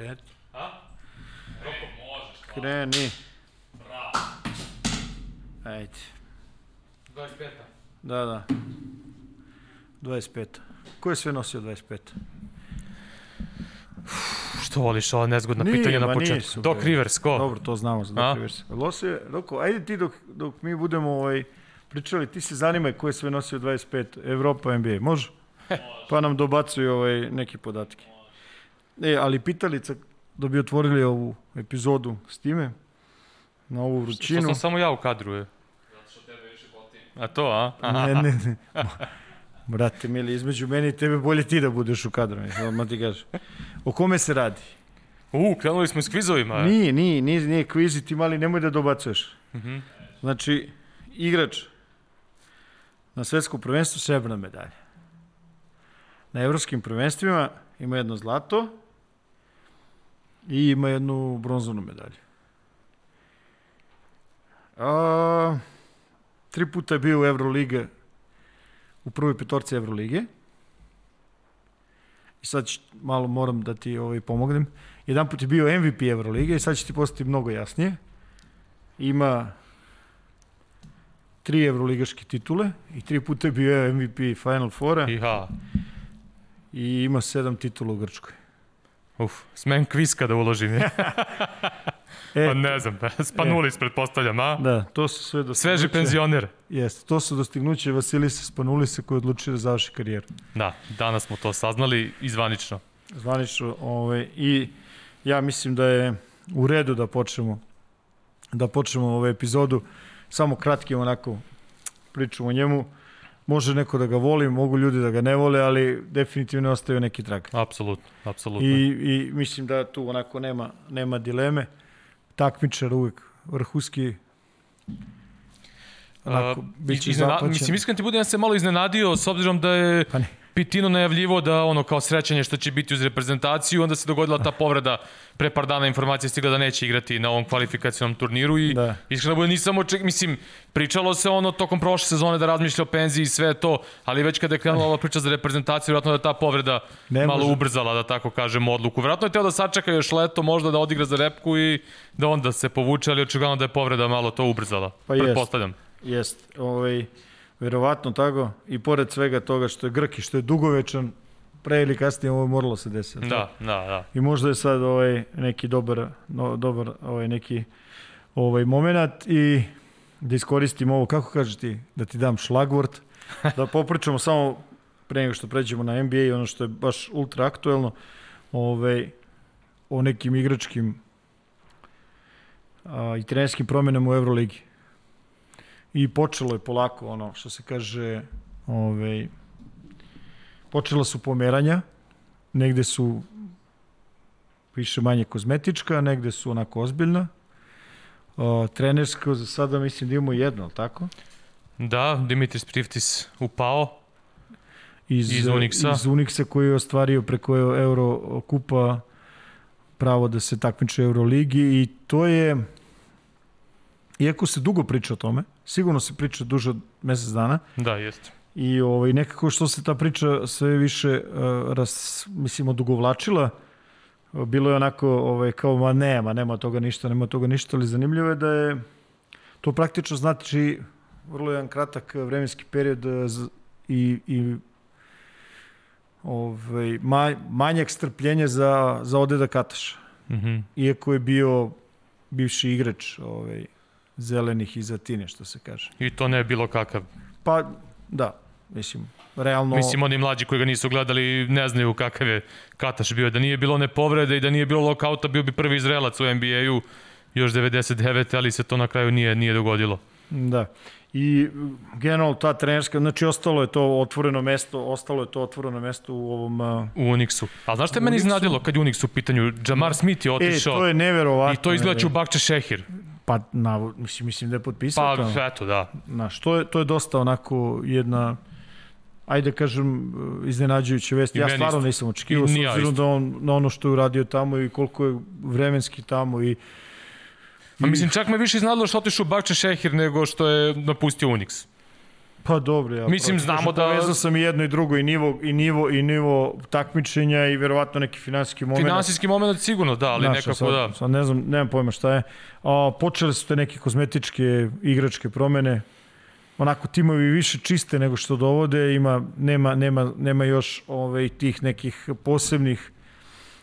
Kreni. A? Roko, možeš. Kreni. Da, da. 25. Ko je sve nosio 25? Što voliš ova nezgodna Nije, pitanja na početku? nisu, Doc. Rivers, ko? Dobro, to znamo za A? Doc Rivers. Losio, Roko, ajde ti dok, dok mi budemo ovaj, pričali, ti se zanimaj ko je sve nosio 25 Evropa NBA, može? Pa nam dobacuju ovaj, neki podatke. E, ali pitalica, da bi otvorili ovu epizodu s time, na ovu Što vrućinu. sam samo ja u kadru, je. A to, a? Aha. Ne, ne, ne. Brate, mili, između meni i tebe bolje ti da budeš u kadru, odmah ti kažem. O kome se radi? U, krenuli smo s kvizovima. Nije, nije, nije, nije kvizi, ti mali, nemoj da dobacuješ. Mhm. Znači, igrač na svetskom prvenstvu srebrna medalja. Na evropskim prvenstvima ima jedno zlato i ima jednu bronzanu medalju. A, tri puta je bio u Euroliga, u prvoj petorci Evrolige. I sad ću, malo moram da ti ovaj, pomognem. Jedan put je bio MVP Evrolige i sad će ti postati mnogo jasnije. Ima tri evroligaške titule i tri puta je bio MVP Final Fora Iha. i ima sedam titula u Grčkoj. Uf, smem kviz kada uložim. E, Pa ne znam, Spanulis pretpostavljam, a? Da, to su sve dostignuće. Sveži penzioner. Jeste, to su dostignuće Vasilisa Spanulisa koji je odlučio da završi karijeru. Da, danas smo to saznali izvanično. Zvanično, ovaj, i ja mislim da je u redu da počnemo da počnemo ovu epizodu samo kratkim onako pričom o njemu. Može neko da ga voli, mogu ljudi da ga ne vole, ali definitivno ostaje neki trag. Apsolutno, apsolutno. I, I mislim da tu onako nema, nema dileme. Takmičar uvek vrhuski onako, će iznena-. Mislim, iskreno ti budem ja se malo iznenadio s obzirom da je Pa ne. Pitino najavljivo da ono kao srećanje što će biti uz reprezentaciju, onda se dogodila ta povreda pre par dana informacija stigla da neće igrati na ovom kvalifikacijnom turniru i Da. iskreno bude nisam oček, mislim, pričalo se ono tokom prošle sezone da razmišlja o penziji i sve to, ali već kada je krenula ova priča za reprezentaciju, vjerojatno da je ta povreda Ne malo može. ubrzala, da tako kažemo, odluku. Vjerojatno je teo da sačeka još leto, možda da odigra za repku i da onda se povuče, ali očigledno da je povreda malo to ubrzala. Pa jest. Pretpostavljam. Jest, ovaj, verovatno tako. I pored svega toga što je Grk i što je dugovečan, pre ili kasnije ovo je moralo se desiti. Da, da, da. I možda je sad ovaj neki dobar, no, dobar ovaj neki ovaj momenat i da iskoristim ovo, kako kažeš ti, da ti dam šlagvort, da popričamo samo pre nego što pređemo na NBA i ono što je baš ultra aktuelno, ovaj, o nekim igračkim a, i trenerskim promenama u Euroligi. I počelo je polako ono što se kaže, ovaj, počela su pomeranja, negde su više manje kozmetička, negde su onako ozbiljna. O, trenersko za sada mislim da imamo jedno, ali tako? Da, Dimitris Priftis upao. Iz, Iz Unixa. Iz Unixa koji je ostvario preko Euro kupa pravo da se takmiče u Euroligi i to je, iako se dugo priča o tome, sigurno se priča duže od mesec dana, Da, jeste. I ovaj, nekako što se ta priča sve više uh, ras, mislim, odugovlačila, bilo je onako ovaj, kao, ma nema, nema toga ništa, nema toga ništa, ali zanimljivo je da je to praktično znači vrlo jedan kratak vremenski period z- i, i ovaj, ma, manjak strpljenja za, za Odeda Kataša. Mhm. Iako je bio bivši igrač ovaj, zelenih iz Atine, što se kaže. I to ne bilo kakav. Pa, da, mislim, realno... Mislim, oni mlađi koji ga nisu gledali ne znaju kakav je Kataš bio. Da nije bilo ne povrede i da nije bilo lokauta, bio bi prvi Izraelac u NBA-u još 99. ali se to na kraju nije, nije dogodilo. Da. I generalno ta trenerska, znači ostalo je to otvoreno mesto, ostalo je to otvoreno mesto u ovom... a, U Unixu. A znaš što je U meni iznadilo kad je Unix u pitanju? Jamar Smith je E, otišao to je neverovatno. i to izgleda Čubakče Šehir. Pa, na, mislim, mislim da je potpisao Pa, to. eto, da. Znaš, to je, to je dosta onako jedna ajde kažem, iznenađujuće vesti. I Ja stvarno isto. nisam očekivao, s obzirom da on, na ono što je uradio tamo i koliko je vremenski tamo i A mislim, čak me više iznadilo što otišao Bakče Šehir nego što je napustio Unix. Pa dobro, ja Mislim, prosto znamo kažem, da- Povezao sam i jedno i drugo, i nivo, i nivo, i nivo takmičenja i verovatno neki finansijski moment. Finansijski moment sigurno da, ali Znaš, nekako sad, da. Sad ne znam, nemam pojma šta je. A, počele su te neke kozmetičke igračke promene. Onako timovi više čiste nego što dovode, ima, nema, nema, nema još ovaj, tih nekih posebnih,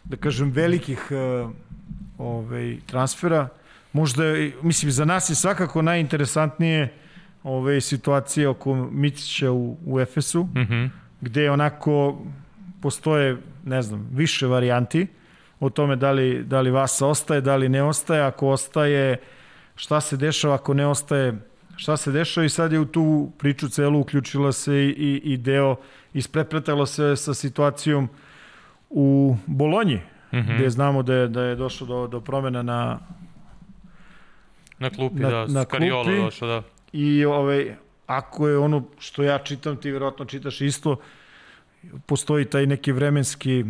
da kažem, velikih eh, ovaj, transfera. Možda, mislim, za nas je svakako najinteresantnije ove situacije oko Micića u, u Efesu, Mhm. gde onako postoje, ne znam, više varijanti o tome da li, da li Vasa ostaje, da li ne ostaje, ako ostaje, šta se dešava, ako ne ostaje, šta se dešava i sad je u tu priču celu uključila se i, i, i deo, isprepletalo se sa situacijom u Bolonji, Mhm. gde znamo da je, da je došlo do, do promena na, Na klupi, Na- da, na Skariolo klupi. došao, da. I ovaj, ako je ono što ja čitam, ti verovatno čitaš isto, postoji taj neki vremenski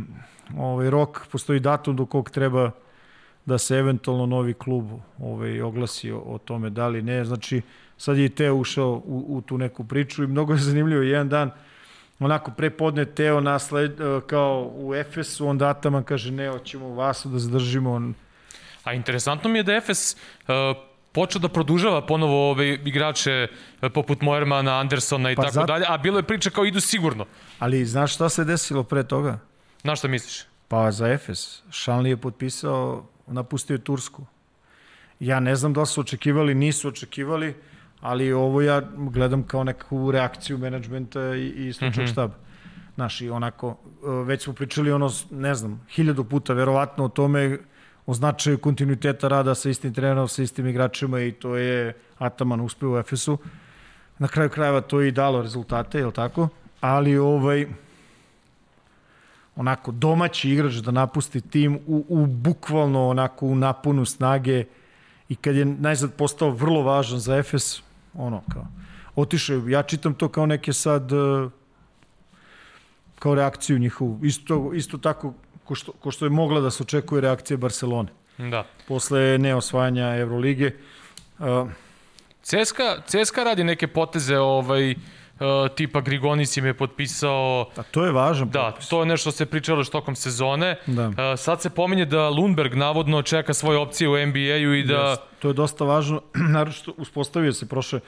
ovaj, rok, postoji datum do kog treba da se eventualno novi klub ovaj, oglasi o, o tome da li ne. Znači, sad je i Teo ušao u, u tu neku priču i mnogo je zanimljivo. Jedan dan, onako prepodne Teo nasled, eh, kao u Efesu, onda Ataman kaže ne, hoćemo Vasu da zadržimo. On, A interesantno mi je da Efes uh, počeo da produžava ponovo ove igrače uh, poput Moermana, Andersona i Pa tako zato- dalje, a bilo je priča kao idu sigurno. ali znaš šta se desilo pre toga? Na šta misliš? Pa za Efes. Šanli je potpisao, napustio je Tursku. Ja ne znam da li su očekivali, nisu očekivali, ali ovo ja gledam kao neku reakciju menadžmenta i, i stručnog mm -hmm. štaba. Znaš, i onako, e, već smo pričali ono, ne znam, hiljadu puta verovatno o tome, o značaju kontinuiteta rada sa istim trenerom, sa istim igračima i to je Ataman uspeo u Efesu. Na kraju krajeva to je i dalo rezultate, je li tako? Ali ovaj, onako domaći igrač da napusti tim u, u bukvalno onako u napunu snage i kad je najzad postao vrlo važan za Efes, ono kao, otišao ja čitam to kao neke sad eh, kao reakciju njihovu, isto, isto tako ko što, ko što je mogla da se očekuje reakcija Barcelone Da. posle neosvajanja Evrolige. Uh, CSKA, CSKA radi neke poteze, ovaj, uh, tipa Grigonis im je potpisao a to je važan Da, potpis. to je nešto što se pričalo još tokom sezone. Da. Uh, sad se pominje da Lundberg navodno čeka svoje opcije u NBA-u i da... Jest. To je dosta važno, naročito uspostavio se prošle,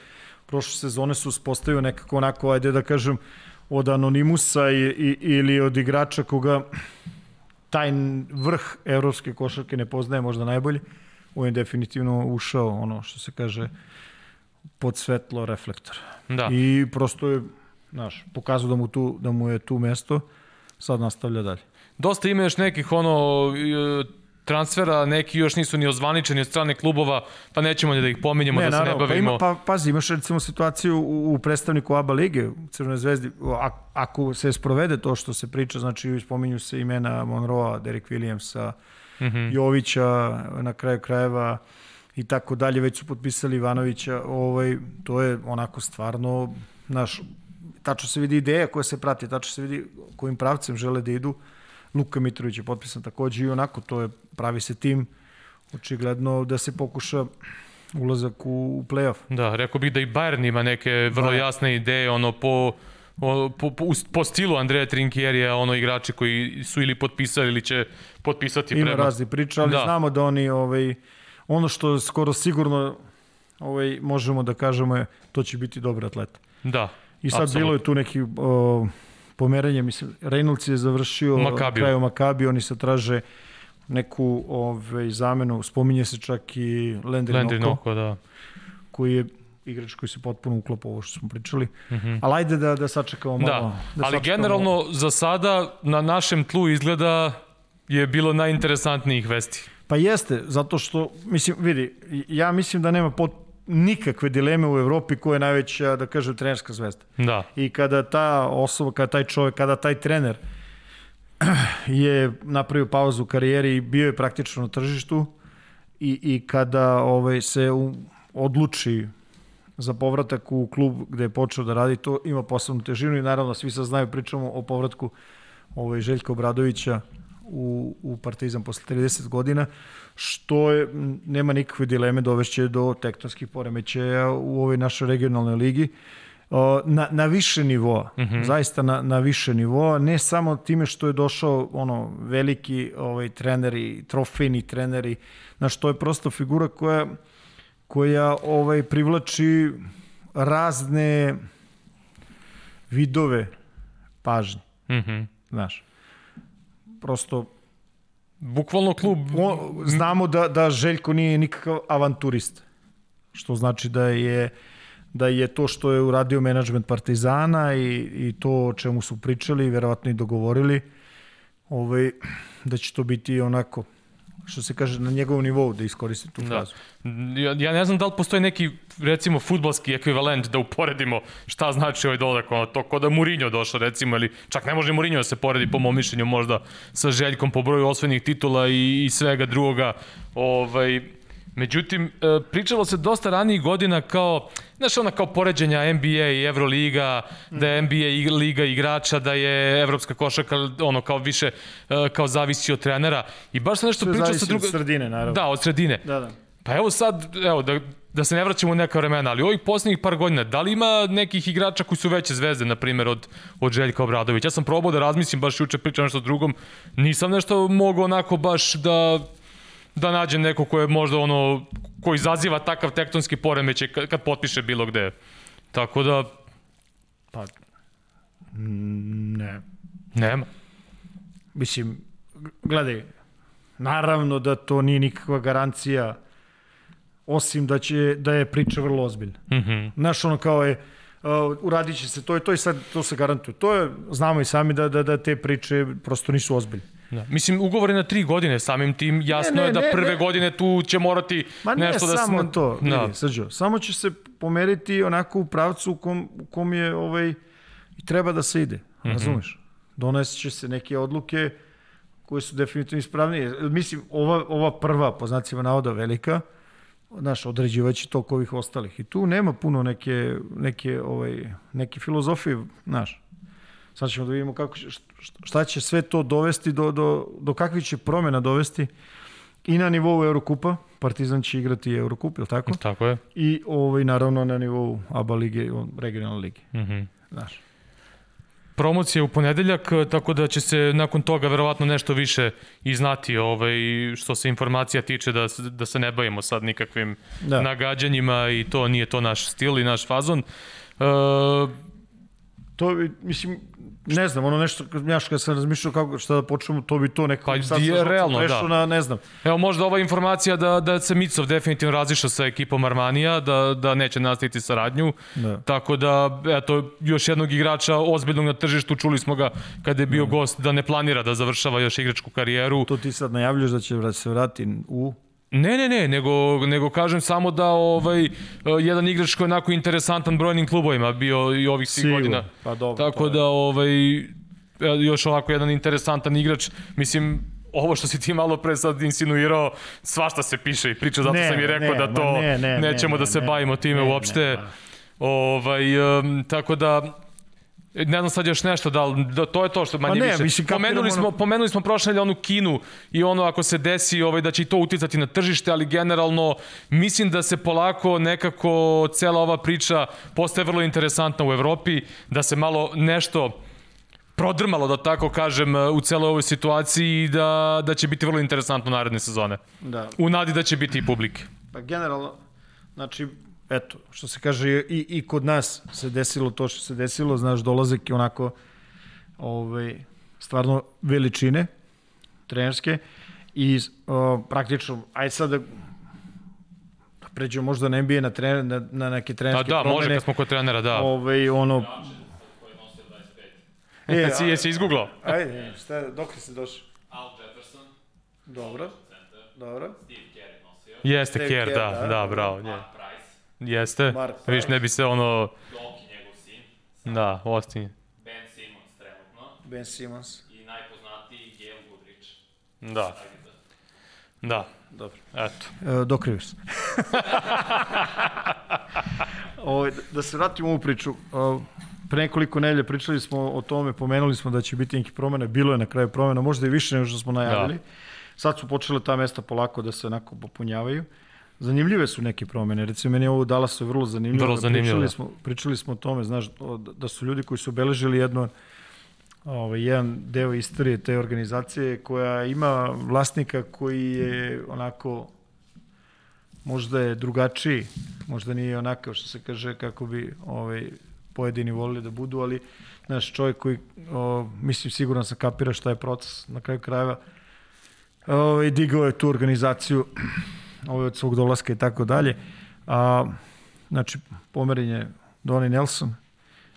prošle sezone su uspostavio nekako onako, ajde da kažem, od anonimusa i, i, ili od igrača koga taj vrh evropske košarke ne poznaje možda najbolje, on je definitivno ušao, ono što se kaže, pod svetlo reflektora. Da. I prosto je, znaš, pokazao da mu, tu, da mu je tu mesto, sad nastavlja dalje. Dosta ima još nekih ono transfera, neki još nisu ni ozvaničeni od strane klubova, pa nećemo da ih pominjemo, da se ne pa, bavimo. ima, pa pazi, imaš recimo situaciju u, u predstavniku ABA lige, u Crvenoj zvezdi, a, ako se sprovede to što se priča, znači spominju se imena Monroa, Derek Williamsa, mm. -hmm. Jovića, na kraju krajeva i tako dalje, već su potpisali Ivanovića, ovaj, to je onako stvarno, naš, tačno se vidi ideja koja se prati, tačno se vidi kojim pravcem žele da idu. Luka Mitrović je potpisan takođe i onako to je, pravi se tim, očigledno da se pokuša ulazak u, u play-off. Da, rekao bih da i Bayern ima neke vrlo jasne ideje, ono, po, po, po, po stilu Andreja Trinkjerija, ono, igrači koji su ili potpisali ili će potpisati Ima prema... razni priča, ali Da. znamo da oni, ovaj, ono što skoro sigurno ovaj, možemo da kažemo je, to će biti dobar atleta. Da, I sad apsolutno. bilo je tu neki o, pomeranje, mislim, Reynolds je završio Makabiju. kraju Makabi, oni sad traže neku ovaj, zamenu, spominje se čak i Landry, Landry Noko, Noko, da. koji je igrač koji se potpuno uklapa ovo što smo pričali. Mm -hmm. Ali ajde da, da sačekamo malo. Mhm. Da, ali generalno za sada na našem tlu izgleda je bilo najinteresantnijih vesti. Pa jeste, zato što, mislim, vidi, ja mislim da nema pot, nikakve dileme u Evropi ko je najveća, da kažem, trenerska zvezda. Da, I kada ta osoba, kada taj čovjek, kada taj trener je napravio pauzu u karijeri i bio je praktično na tržištu i, i kada ovaj, se u, odluči za povratak u klub gde je počeo da radi, to ima posebnu težinu i naravno svi sad znaju, pričamo o povratku ovaj, Željka Obradovića u, u Partizan posle 30 godina, što je, nema nikakve dileme dovešće do tektonskih poremećaja u ovoj našoj regionalnoj ligi na, na više nivoa, mm -hmm. zaista na, na više nivoa, ne samo time što je došao ono veliki ovaj treneri, trofejni treneri, na što je prosto figura koja koja ovaj privlači razne vidove pažnje. Mhm. Mm Znaš. Prosto bukvalno klub o, znamo da da Željko nije nikakav avanturista. Što znači da je da je to što je uradio menadžment Partizana i, i to o čemu su pričali, verovatno i dogovorili, ovaj, da će to biti onako što se kaže, na njegovom nivou da iskoristi tu da. frazu. Da. Ja, ja ne znam da li postoji neki, recimo, futbalski ekvivalent da uporedimo šta znači ovaj dolazak, ono, to kod da Mourinho došao, recimo, ili čak ne može Mourinho da se poredi, po mom mišljenju, možda sa Željkom po broju osvojenih titula i, i svega drugoga. Ovaj, Međutim, e, pričalo se dosta ranijih godina kao, znaš, ona kao poređenja NBA i Euroliga, da je NBA liga igrača, da je evropska košaka, ono, kao više, e, kao zavisi od trenera. I baš se nešto pričalo sa druga... od sredine, naravno. Da, od sredine. Da, da. Pa evo sad, evo, da, da se ne vraćamo u neka vremena, ali ovih poslednjih par godina, da li ima nekih igrača koji su veće zvezde, na primjer, od, od Željka Obradovića? Ja sam probao da razmislim, baš juče pričam nešto drugom, nisam nešto mogao onako baš da da nađem neko ko je možda ono, ko izaziva takav tektonski poremećaj kad, kad potpiše bilo gde. Tako da... Pa, ne. Nema. Mislim, gledaj, naravno da to nije nikakva garancija osim da će da je priča vrlo ozbiljna. Mm -hmm. Znaš, ono kao je, uh, uradit će se to i to i sad to se garantuje. To je, znamo i sami da, da, da te priče prosto nisu ozbiljne. Da. Mislim, ugovor je na tri godine, samim tim jasno ne, ne, je da prve ne, godine tu će morati Ma nešto da... Ma ne samo to, da. vidi, srđo, samo će se pomeriti onako u pravcu u kom, u kom je ovaj, treba da se ide, mm -hmm. razumeš? Donesit će se neke odluke koje su definitivno ispravnije. Mislim, ova, ova prva, po znacima navoda, velika, znaš, određivaće toko ovih ostalih. I tu nema puno neke, neke, ovaj, neke filozofije, znaš. Sad ćemo da vidimo kako, šta će sve to dovesti, do, do, do kakvih će promjena dovesti i na nivou Eurokupa, Partizan će igrati Eurokup, je li tako? Tako je. I ovaj, naravno na nivou ABA lige, regionalne lige. Mm -hmm. Znaš. Promocija u ponedeljak, tako da će se nakon toga verovatno nešto više iznati ovaj, što se informacija tiče da, da se ne bavimo sad nikakvim da. nagađanjima i to nije to naš stil i naš fazon. Uh, to, mislim, ne znam, ono nešto, ja što sam razmišljao kako, šta da počnemo, to bi to nekako... Pa je realno, da. Na, ne znam. Evo, možda ova informacija da, da se Micov definitivno razišao sa ekipom Armanija, da, da neće nastaviti saradnju. Da. Tako da, eto, još jednog igrača ozbiljnog na tržištu, čuli smo ga kada je bio da. gost da ne planira da završava još igračku karijeru. To ti sad najavljaš da će se vratiti u Ne, ne, ne, nego, nego kažem samo da ovaj, jedan igrač koji je onako interesantan brojnim klubovima bio i ovih svih godina. Pa dobro. Tako da, ovaj, još ovako jedan interesantan igrač, mislim, ovo što si ti malo pre sad insinuirao, svašta se piše i priča, zato ne, sam i rekao ne, da to ne, ne, nećemo ne, da se ne, bavimo time ne, uopšte. Ne, pa. Ovaj, um, tako da, Ne znam sad još nešto, da, da to je to što manje pa ne, više. Mislim, pomenuli, smo, ono... pomenuli smo prošle onu Kinu i ono ako se desi ovaj, da će i to uticati na tržište, ali generalno mislim da se polako nekako cela ova priča postaje vrlo interesantna u Evropi, da se malo nešto prodrmalo, da tako kažem, u celoj ovoj situaciji i da, da će biti vrlo interesantno naredne sezone. Da. U nadi da će biti i publike. Pa generalno, znači, eto, što se kaže, i, i kod nas se desilo to što se desilo, znaš, dolazak je onako ovaj, stvarno veličine trenerske i o, praktično, aj sad da, da pređemo možda na NBA na, trener, na, na neke trenerske da, da, promene. Da, može kad smo kod trenera, da. Ovaj, ono... E, jesi, jesi izgooglao? Ajde, šta, dok se došao? Al Jefferson. Dobro. Dobro. Steve Kerr nosio. Jeste, Kerr, da, da, da, bravo. Nje. Jeste. Mark Viš ne bi se ono... Doki njegov sin. Da, Austin. Ben Simmons trenutno. Ben Simmons. I najpoznatiji Gail Goodrich. Da. Da. Dobro. Eto. E, Doc Rivers. Ovaj, da se vratimo u priču. Pre nekoliko nelje pričali smo o tome, pomenuli smo da će biti neki promene, bilo je na kraju promena, možda i više nego što smo najavili. Da. Sad su počele ta mesta polako da se onako popunjavaju. Zanimljive su neke promene. Recimo, meni je ovo Dallas vrlo zanimljivo. Vrlo zanimljivo. Pričali smo, pričali smo o tome, znaš, da su ljudi koji su obeležili jedno, ovaj, jedan deo istorije te organizacije koja ima vlasnika koji je onako možda je drugačiji, možda nije onakav što se kaže kako bi ovaj, pojedini volili da budu, ali naš čovjek koji, o, mislim, siguran sam kapira šta je proces na kraju krajeva, ovaj, digao je tu organizaciju ovaj, od svog dolaska i tako dalje. A, znači, pomeren je Donnie Nelson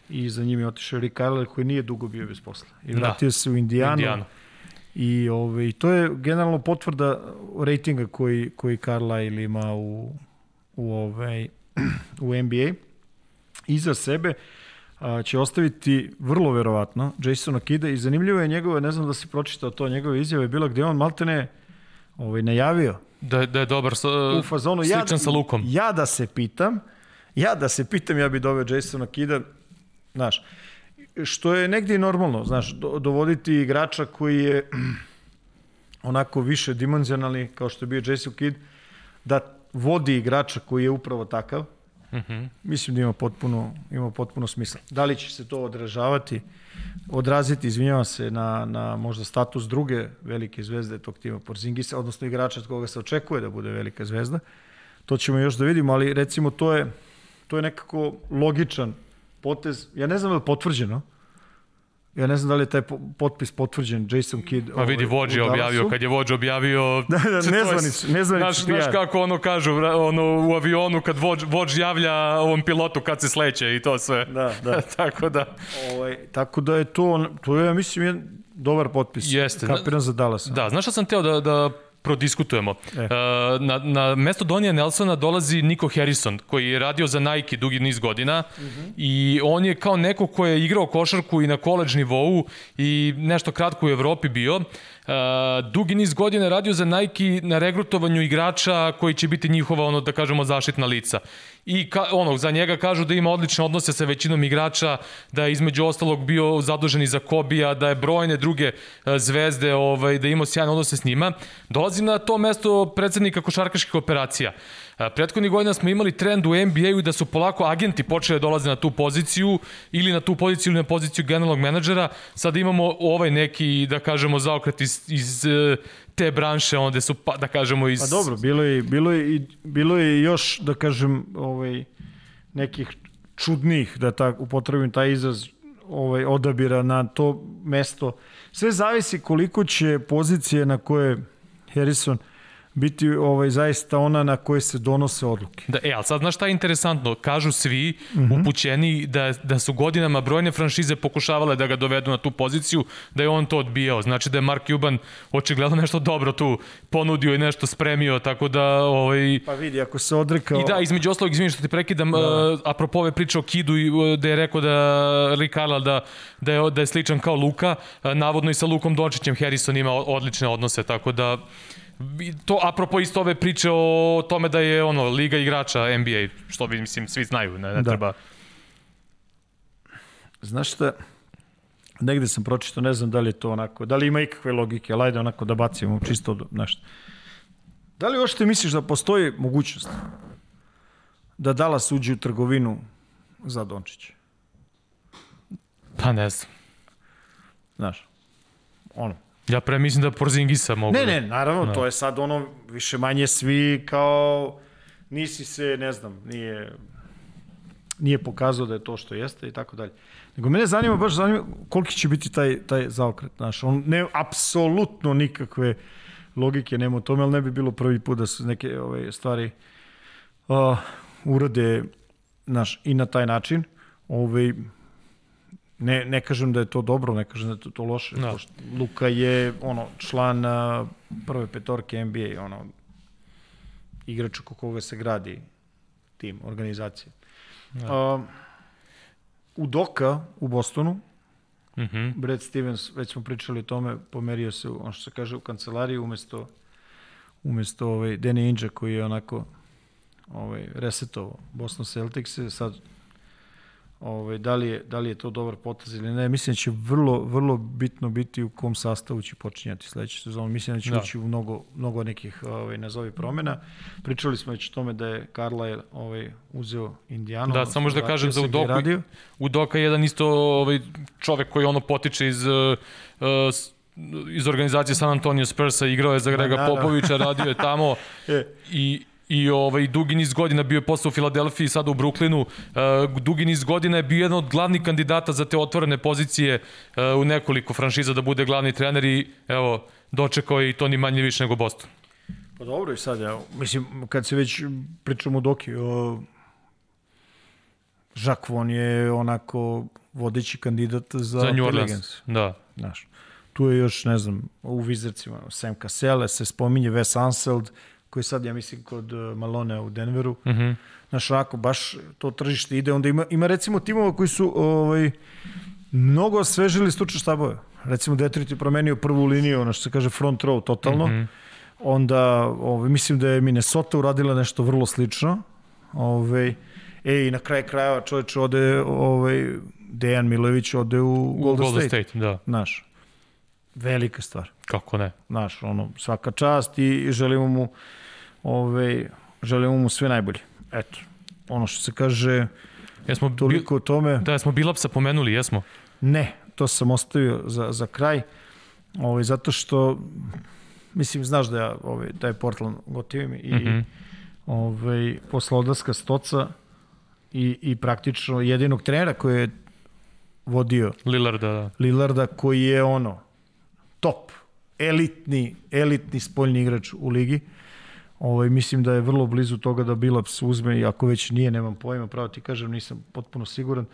i za njim je otišao Rick Carlisle koji nije dugo bio bez posla. I da. vratio da. se u Indijanu. Indijanu. I ovaj, to je generalno potvrda rejtinga koji, koji Carlisle ima u, u, ovaj, u NBA. Iza sebe a, će ostaviti vrlo verovatno Jasona Kida i zanimljivo je njegove, ne znam da si pročitao to, njegove izjave je bila gde on maltene ovaj, najavio da, da je dobar sa, u fazonu, sličan ja, sa Lukom. Ja da se pitam, ja da se pitam, ja bi doveo Jasona Kida, znaš, što je negdje normalno, znaš, do, dovoditi igrača koji je onako više dimenzionalni, kao što je bio Jason Kidd, da vodi igrača koji je upravo takav, mm -hmm. mislim da ima potpuno, ima potpuno smisla. Da li će se to odražavati, odraziti, izvinjavam se, na, na možda status druge velike zvezde tog tima Porzingisa, odnosno igrača od koga se očekuje da bude velika zvezda, to ćemo još da vidimo, ali recimo to je, to je nekako logičan potez, ja ne znam da je potvrđeno, Ja ne znam da li je taj potpis potvrđen, Jason Kidd. Pa vidi, ovaj, Vođi je objavio, kad je Vođi objavio... da, da, nezvanič, nezvanič znaš, znaš kako ono kažu, ono, u avionu kad Vođ, Vođ javlja ovom pilotu kad se sleće i to sve. Da, da. tako da... Ovaj, tako da je to, to je, ja mislim, je dobar potpis. Jeste. Kapiran za Dallas. Da, znaš šta sam teo da, da prodiskutujemo. E. Uh, na, na mesto Donija Nelsona dolazi Nico Harrison, koji je radio za Nike dugi niz godina uh mhm. -huh. i on je kao neko ko je igrao košarku i na koleđ nivou i nešto kratko u Evropi bio. Uh, dugi niz godina radio za Nike na regrutovanju igrača koji će biti njihova, ono, da kažemo, zaštitna lica. I ka, ono, za njega kažu da ima odlične odnose sa većinom igrača, da je između ostalog bio zadužen i za Kobija, da je brojne druge uh, zvezde, ovaj, da ima sjajne odnose s njima. Dolazi na to mesto predsednika košarkaških operacija. Uh, Prethodnih godina smo imali trend u NBA-u da su polako agenti počeli da dolaze na tu poziciju ili na tu poziciju ili na poziciju generalnog menadžera. Sada imamo ovaj neki, da kažemo, zaokret iz, iz e, te branše, onda su, pa, da kažemo, iz... Pa dobro, bilo je, bilo je, bilo je još, da kažem, ovaj, nekih čudnih, da tako upotrebim taj izraz, ovaj, odabira na to mesto. Sve zavisi koliko će pozicije na koje Harrison – biti ovaj, zaista ona na koje se donose odluke. Da, e, ali sad znaš šta je interesantno? Kažu svi mhm. -huh. upućeni da, da su godinama brojne franšize pokušavale da ga dovedu na tu poziciju, da je on to odbijao. Znači da je Mark Cuban očigledno nešto dobro tu ponudio i nešto spremio, tako da... Ovaj... Pa vidi, ako se odrekao... I da, između ostalog, izvini što ti prekidam, da. uh, apropo ove priče o Kidu, i, da je rekao da Rick Carlisle da, da, je, da je sličan kao Luka, uh, navodno i sa Lukom Dončićem Harrison ima odlične odnose, tako da to apropo isto ove priče o tome da je ono liga igrača NBA, što bi mislim svi znaju, ne, ne da. treba. Znaš šta, negde sam pročitao, ne znam da li je to onako, da li ima ikakve logike, ali ajde onako da bacimo čisto nešto. Da li uopšte misliš da postoji mogućnost da Dallas uđe u trgovinu za Dončića? Pa ne znam. Znaš, ono, Ja pre mislim da Porzingisa mogu. Ne, ne, naravno, no. to je sad ono više manje svi kao nisi se, ne znam, nije nije pokazao da je to što jeste i tako dalje. Nego mene zanima, baš zanima koliki će biti taj, taj zaokret, znaš, on ne, apsolutno nikakve logike nema u tome, ali ne bi bilo prvi put da se neke ove stvari uh, urade, znaš, i na taj način. Ove, Ne, ne kažem da je to dobro, ne kažem da je to loše. No. Da. Luka je ono član prve petorke NBA, ono igrač oko koga se gradi tim, organizacija. No. Da. Uh, u Doka u Bostonu Mm -hmm. Brad Stevens, već smo pričali o tome, pomerio se, on što se kaže, u kancelariji umesto, umesto ovaj, Danny Inđa koji je onako ovaj, resetovao Boston Celtics, sad ovaj, da, li je, da li je to dobar potez ili ne. Mislim da će vrlo, vrlo bitno biti u kom sastavu će počinjati sledeću sezonu. Mislim da će da. ući u mnogo, mnogo nekih ovaj, nazovi promena. Pričali smo već o tome da je Carlisle ovaj, uzeo Indijanu. Da, samo da kažem za Udoka. Udoka je jedan isto ovaj, čovek koji ono potiče iz uh, iz organizacije San Antonio Spursa, igrao je za Grega da, da, Popovića, radio je tamo e. i i ovaj dugi niz godina bio je posle u Filadelfiji, sada u Bruklinu. Uh, dugi niz godina je bio jedan od glavnih kandidata za te otvorene pozicije uh, u nekoliko franšiza da bude glavni trener i evo, dočekao je i to ni manje više nego Boston. Pa dobro i sad, ja, mislim, kad se već pričamo o Doki, o, Jacques Von je onako vodeći kandidat za, za New Orleans. Da. Znaš, tu je još, ne znam, u Vizercima, Sam Cassell, se spominje Wes Anseld, koji sad, ja mislim, kod uh, Malone u Denveru. Mm -hmm. Znaš, ako baš to tržište ide, onda ima, ima recimo timova koji su ovaj, mnogo osvežili stručne štabove. Recimo Detroit je promenio prvu liniju, ono što se kaže front row totalno. Mm -hmm. Onda, ovaj, mislim da je Minnesota uradila nešto vrlo slično. Ovaj, e, i na kraj krajeva čoveč ode, ovaj, Dejan Milović ode u, u Golden, Golden State. State. da. Znaš, velika stvar. Kako ne? Znaš, ono, svaka čast i želimo mu ove, želimo mu sve najbolje. Eto, ono što se kaže, jesmo toliko o tome. Da, smo Bilapsa pomenuli, jesmo? Ne, to sam ostavio za, za kraj, ovaj, zato što, mislim, znaš da ja ovaj, taj Portland gotivim i mm -hmm. ovaj, posle odlaska Stoca i, i praktično jedinog trenera koji je vodio Lillarda, da. Lillarda koji je ono top, elitni, elitni spoljni igrač u ligi. Ovaj, mislim da je vrlo blizu toga da Bilaps uzme, i ako već nije, nemam pojma, pravo ti kažem, nisam potpuno siguran,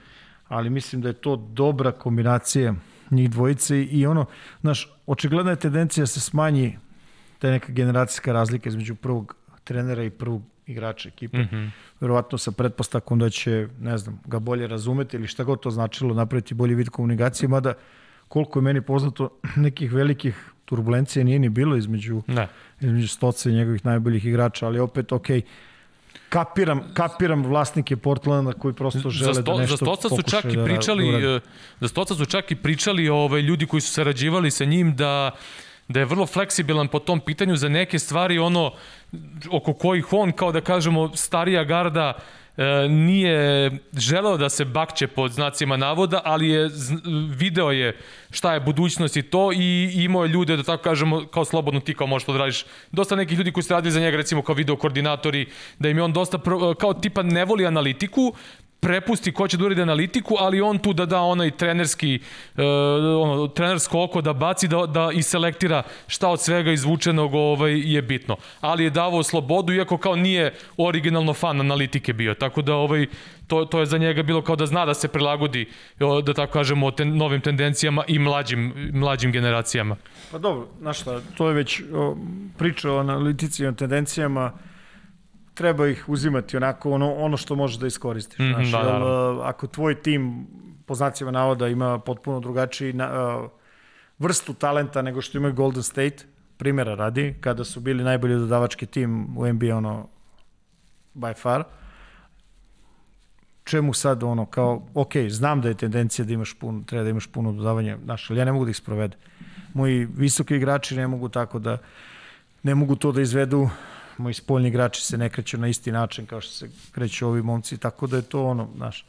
ali mislim da je to dobra kombinacija njih dvojice i ono, znaš, očigledna je tendencija da se smanji ta neka generacijska razlika između prvog trenera i prvog igrača ekipe. Mm -hmm. Verovatno sa pretpostavkom da će, ne znam, ga bolje razumeti ili šta god to značilo, napraviti bolji vid komunikacije, mada koliko je meni poznato, nekih velikih turbulencija nije ni bilo između, ne. Između Stoca i njegovih najboljih igrača, ali opet, ok, kapiram, kapiram vlasnike Portlanda koji prosto žele sto, da nešto za Stoca su čak i da pričali, da za Stoca su čak i pričali ovaj, ljudi koji su sarađivali sa njim da da je vrlo fleksibilan po tom pitanju za neke stvari ono oko kojih on kao da kažemo starija garda E, nije želeo da se bakće pod znacima navoda, ali je video je šta je budućnost i to i imao je ljude, da tako kažemo, kao slobodno ti kao možeš to da radiš. Dosta nekih ljudi koji su radili za njega, recimo kao video koordinatori, da im je on dosta, kao tipa ne voli analitiku, prepusti ko će da uradi analitiku, ali on tu da da onaj trenerski uh, ono, trenersko oko da baci da, da i selektira šta od svega izvučenog ovaj, je bitno. Ali je davao slobodu, iako kao nije originalno fan analitike bio. Tako da ovaj, to, to je za njega bilo kao da zna da se prilagodi, da tako kažemo, ten, novim tendencijama i mlađim, mlađim generacijama. Pa dobro, znaš šta, to je već o, priča o analitici i o tendencijama treba ih uzimati onako ono, ono što možeš da iskoristiš. Mm -hmm, znaš, da, da. Ako tvoj tim, po znacima navoda, ima potpuno drugačiji na, uh, vrstu talenta nego što imaju Golden State, primjera radi, kada su bili najbolji dodavački tim u NBA, ono, by far, čemu sad ono kao, ok, znam da je tendencija da imaš puno, treba da imaš puno dodavanja, znaš, ali ja ne mogu da ih sprovede. Moji visoki igrači ne mogu tako da, ne mogu to da izvedu moji spoljni igrači se ne kreću na isti način kao što se kreću ovi momci, tako da je to ono, znaš,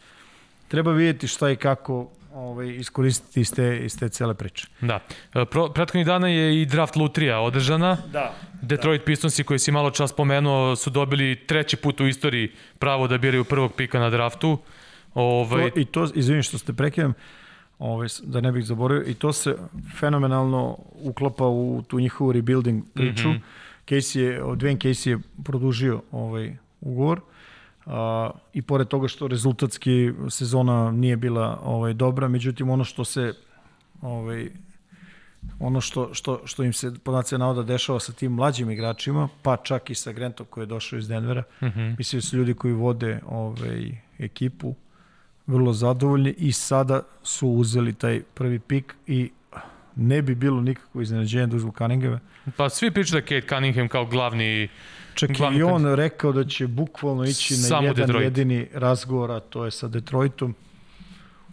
treba vidjeti šta i kako ovaj, iskoristiti iz te, iz te cele priče. Da. E, pro, prethodnih dana je i draft lutrija održana. Da. Detroit da. Pistonsi koji si malo čas pomenuo su dobili treći put u istoriji pravo da biraju prvog pika na draftu. Ovaj... To, I to, izvinim što ste prekidam, ovaj, da ne bih zaboravio, i to se fenomenalno uklapa u tu njihovu rebuilding priču. Mm -hmm Casey je, Dwayne Casey je produžio ovaj ugovor. A, I pored toga što rezultatski sezona nije bila ovaj dobra, međutim ono što se ovaj ono što, što, što im se podacija navoda dešava sa tim mlađim igračima, pa čak i sa Grantom koji je došao iz Denvera. Mm -hmm. Mislim da su ljudi koji vode ovaj, ekipu vrlo zadovoljni i sada su uzeli taj prvi pik i ne bi bilo nikakvo iznenađenje da uzvu Cunningham. Pa svi pričaju da Kate Cunningham kao glavni Čak i on rekao da će bukvalno ići na Samo jedan Detroit. jedini razgovor, a to je sa Detroitom,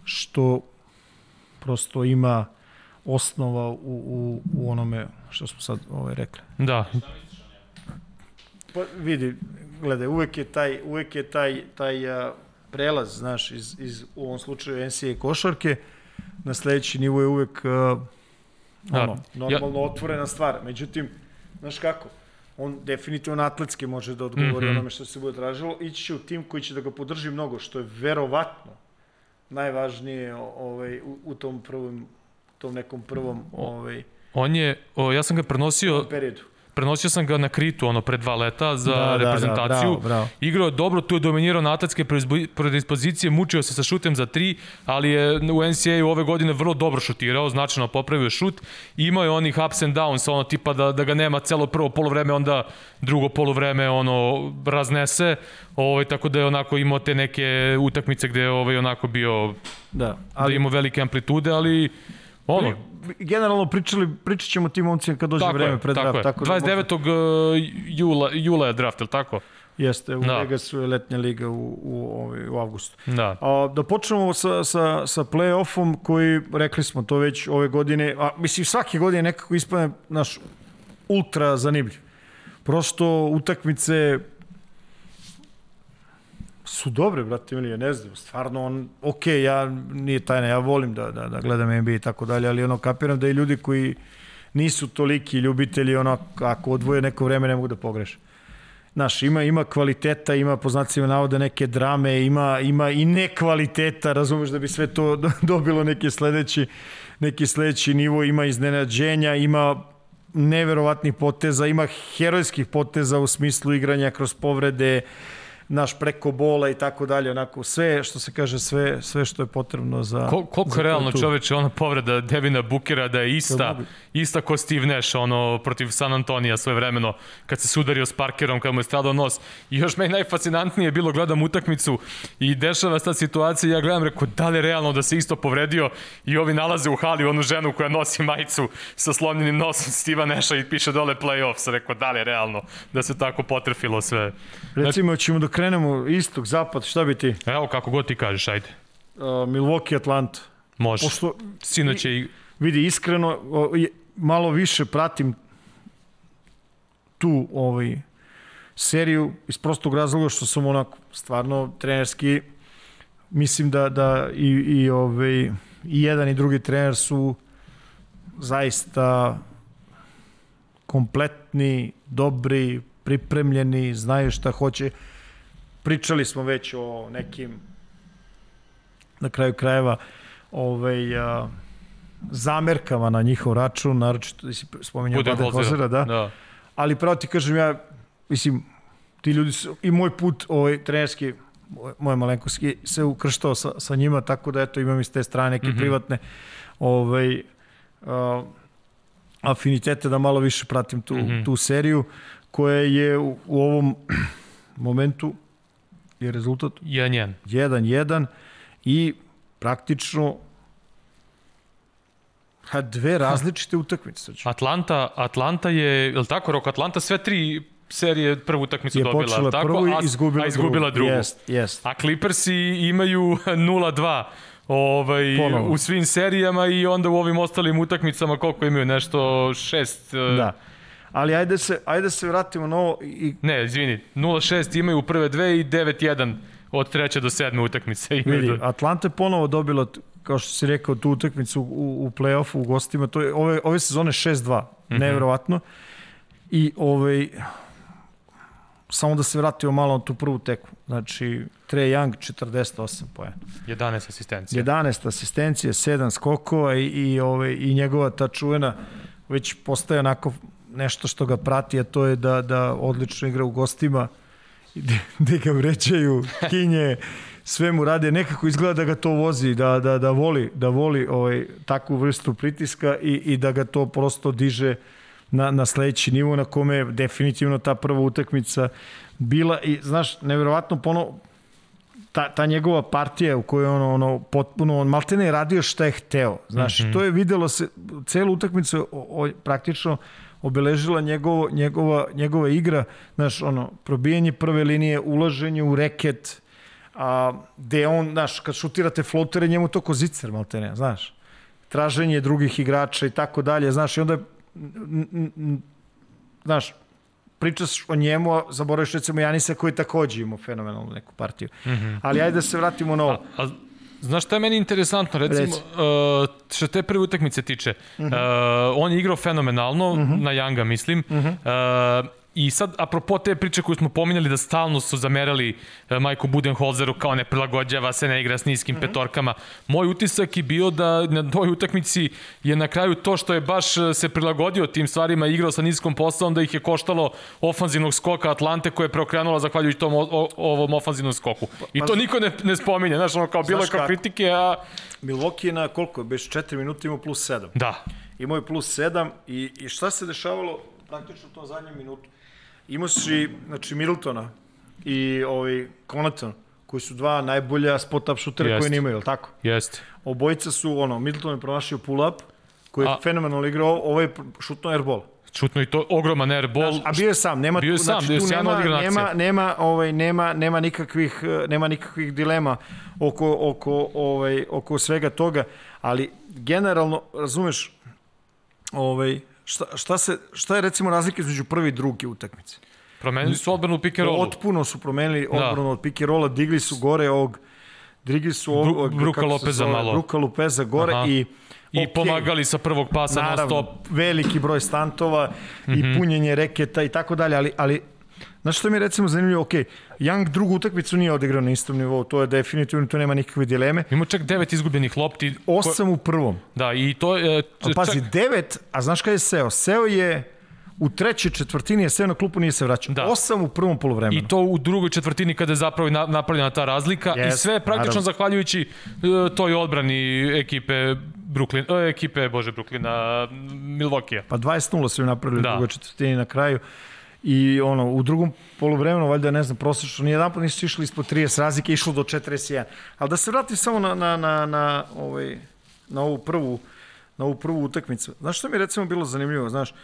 što prosto ima osnova u, u, u onome što smo sad ovaj, rekli. Da. Pa vidi, gledaj, uvek je taj, uvek je taj, taj a, prelaz, znaš, iz, iz, u ovom slučaju NCAA košarke, na sledeći nivo je uvek a, ono, normalno ja. otvorena stvar. Međutim, znaš kako, on definitivno atletski može da odgovori mm -hmm. onome što se bude tražilo, ići će u tim koji će da ga podrži mnogo, što je verovatno najvažnije ovaj, u, u tom prvom tom nekom prvom ovaj, On je, o, ja sam ga prenosio periodu prenosio sam ga na Kritu ono pre dva leta za da, reprezentaciju. Da, da, bravo, bravo. Igrao je dobro, tu je dominirao na atletske predispozicije, mučio se sa šutem za tri, ali je u NCAA ove godine vrlo dobro šutirao, značajno popravio šut. Imao je onih ups and downs, ono tipa da, da ga nema celo prvo polovreme, onda drugo polovreme ono raznese. Ovaj, tako da je onako imao te neke utakmice gde je ovaj, onako bio da, da ali, da imao velike amplitude, ali ono, generalno pričali, pričat ćemo tim momcima kad dođe tako vreme je, pred tako draft. Tako 29. Da jula, jula je draft, ili tako? Jeste, u da. Vegasu je letnja liga u, u, ovaj, u avgustu. Da. A, da počnemo sa, sa, sa play-offom koji, rekli smo to već ove godine, a mislim svake godine nekako ispane naš ultra zanimljiv. Prosto utakmice su dobre, brate, ili ne znam, stvarno on, ok, ja, nije tajna, ja volim da, da, da gledam NBA i tako dalje, ali ono, kapiram da i ljudi koji nisu toliki ljubitelji, ono, ako odvoje neko vreme ne mogu da pogreše. Znaš, ima, ima kvaliteta, ima po znacima navoda neke drame, ima, ima i nekvaliteta, razumeš da bi sve to dobilo neki sledeći, neki sledeći nivo, ima iznenađenja, ima neverovatnih poteza, ima herojskih poteza u smislu igranja kroz povrede, naš preko bola i tako dalje, onako sve što se kaže sve sve što je potrebno za Kol, koliko za realno čoveče ona povreda Devina Bukera da je ista ista ko Steve Nash ono protiv San Antonija sve vremeno kad se sudario s Parkerom kad mu je stradao nos. I još meni najfascinantnije bilo gledam utakmicu i dešava se ta situacija ja gledam reko da li je realno da se isto povredio? I ovi nalaze u hali onu ženu koja nosi majicu sa slomljenim nosom Steva Nasha i piše dole playoffs. Reko da li je realno da se tako potrefilo sve? Recimo ćemo da krenemo istok, zapad, šta bi ti? Evo, kako god ti kažeš, ajde. Uh, Milwaukee, Atlanta. Može. Pošto, Sinoć je i... Vidi, iskreno, malo više pratim tu ovaj, seriju iz prostog razloga što sam onako stvarno trenerski mislim da, da i, i, ovaj, i jedan i drugi trener su zaista kompletni, dobri, pripremljeni, znaju šta hoće. Pričali smo već o nekim na kraju krajeva ovaj, a, zamerkama na njihov račun, naročito da spominjao Bade Hozera, da. da. Ali pravo ti kažem ja, mislim, ti ljudi su, i moj put ovaj, trenerski, moj malenkoski, se ukrštao sa, sa njima, tako da eto imam iz te strane neke mm -hmm. privatne ovaj, a, afinitete da malo više pratim tu, mm -hmm. tu seriju koja je u, u ovom momentu je rezultat 1-1 1-1 i praktično ha, dve različite utakmice. Atlanta, Atlanta je, je li tako, Rok, Atlanta sve tri serije prvu utakmicu je dobila, počela tako? prvu i izgubila, a izgubila drugu. drugu. Jest, jest. A Clippersi imaju 0-2 ovaj, Ponovo. u svim serijama i onda u ovim ostalim utakmicama koliko imaju, nešto šest... Da ali ajde se, ajde se vratimo na ovo. I... Ne, izvini, 0-6 imaju prve dve i 9-1 od treće do sedme utakmice. Vidi, do... Atlanta je ponovo dobila, kao što si rekao, tu utakmicu u, u play-offu u gostima. To je ove, ove sezone 6-2, mm -hmm. nevjerovatno. I ovaj, samo da se vratimo malo na tu prvu teku. Znači, Trey Young 48 pojena. 11 asistencija. 11 asistencija, 7 skokova i, i, ovaj, i njegova ta čuvena već postaje onako nešto što ga prati, a to je da, da odlično igra u gostima, gde ga vrećaju, kinje, sve mu rade, nekako izgleda da ga to vozi, da, da, da voli, da voli ovaj, takvu vrstu pritiska i, i da ga to prosto diže na, na sledeći nivo na kome je definitivno ta prva utakmica bila i znaš, neverovatno pono, ta, ta njegova partija u kojoj ono, ono potpuno, on maltene je radio šta je hteo, znaš, mm -hmm. to je videlo se, celu utakmicu o, o, praktično obeležila njegovo, njegova, njegova igra, znaš, ono, probijanje prve linije, ulaženje u reket, a, gde on, znaš, kad šutirate flotere, njemu to ko zicer, malte ne, znaš, traženje drugih igrača i tako dalje, znaš, i onda, znaš, pričaš o njemu, a zaboraviš recimo Janisa koji takođe imao fenomenalnu neku partiju. Mm -hmm. Ali ajde da se vratimo na ovo. A, a Znaš šta je meni interesantno, recimo, Reci. uh, što te prve utakmice tiče, uh -huh. uh, on je igrao fenomenalno, uh mhm. -huh. na Janga mislim, uh -huh. uh, I sad, apropo te priče koju smo pominjali da stalno su zamerali e, Majku Budenholzeru kao ne prilagođava se, ne igra s niskim mm -hmm. petorkama. Moj utisak je bio da na toj utakmici je na kraju to što je baš e, se prilagodio tim stvarima i igrao sa niskom postavom da ih je koštalo ofanzivnog skoka Atlante koja je preokrenula zahvaljujući tom o, o, ovom ofanzivnom skoku. I pa, to niko ne, ne spominje, znaš, ono kao bilo kao kritike, a... Milwaukee je na koliko? Bez 4 minuta imao plus 7. Da. Imao je plus 7 i, i šta se dešavalo praktično u tom zadnjem minutu? Imao si, znači, Middletona i ovaj, Conaton, koji su dva najbolja spot-up šutera koje nimaju, je li tako? Jeste. Obojica su, ono, Middleton je promašio pull-up, koji je A... fenomenalno igrao, ovo je šutno airball. Čutno i to ogroman airball. Znači, a bio je sam, nema bio je znači, sam, bio tu nema, nema, nema, ovaj nema nema nikakvih nema nikakvih dilema oko oko ovaj oko svega toga, ali generalno razumeš ovaj šta, šta, se, šta je recimo razlika između prve i druge utakmice? Promenili su odbranu pick and. Otpuno su promenili da. odbranu da. od pick and rolla, digli su gore ovog, digli su ovog, Bru, Bruka Lopeza malo. Bruka Lopeza gore Aha. i I okay. pomagali sa prvog pasa Naravno, na stop. veliki broj stantova mm -hmm. i mhm. punjenje reketa i tako dalje, ali, ali Znaš što mi je recimo zanimljivo, ok, Young drugu utakmicu nije odigrao na istom nivou, to je definitivno, tu nema nikakve dileme. Ima čak devet izgubljenih lopti. Osam u prvom. Da, i to je... A pazi, čak... devet, a znaš kada je seo? Seo je u trećoj četvrtini je seo na klupu, nije se vraćao. Da. Osam u prvom polovremenu. I to u drugoj četvrtini kada je zapravo napravljena ta razlika yes, i sve praktično naravno. zahvaljujući uh, toj odbrani ekipe Brooklyn, uh, ekipe, bože, Brooklyna, Milwaukee. Pa 20-0 su im napravili da. u drugoj četvrtini na kraju i ono, u drugom poluvremenu, valjda ne znam, prosečno, nijedan pa nisu išli ispod 30 razlike, išlo do 41. Ali da se vratim samo na, na, na, na, ovaj, na ovu prvu na ovu prvu utakmicu. Znaš što mi je recimo bilo zanimljivo? Znaš,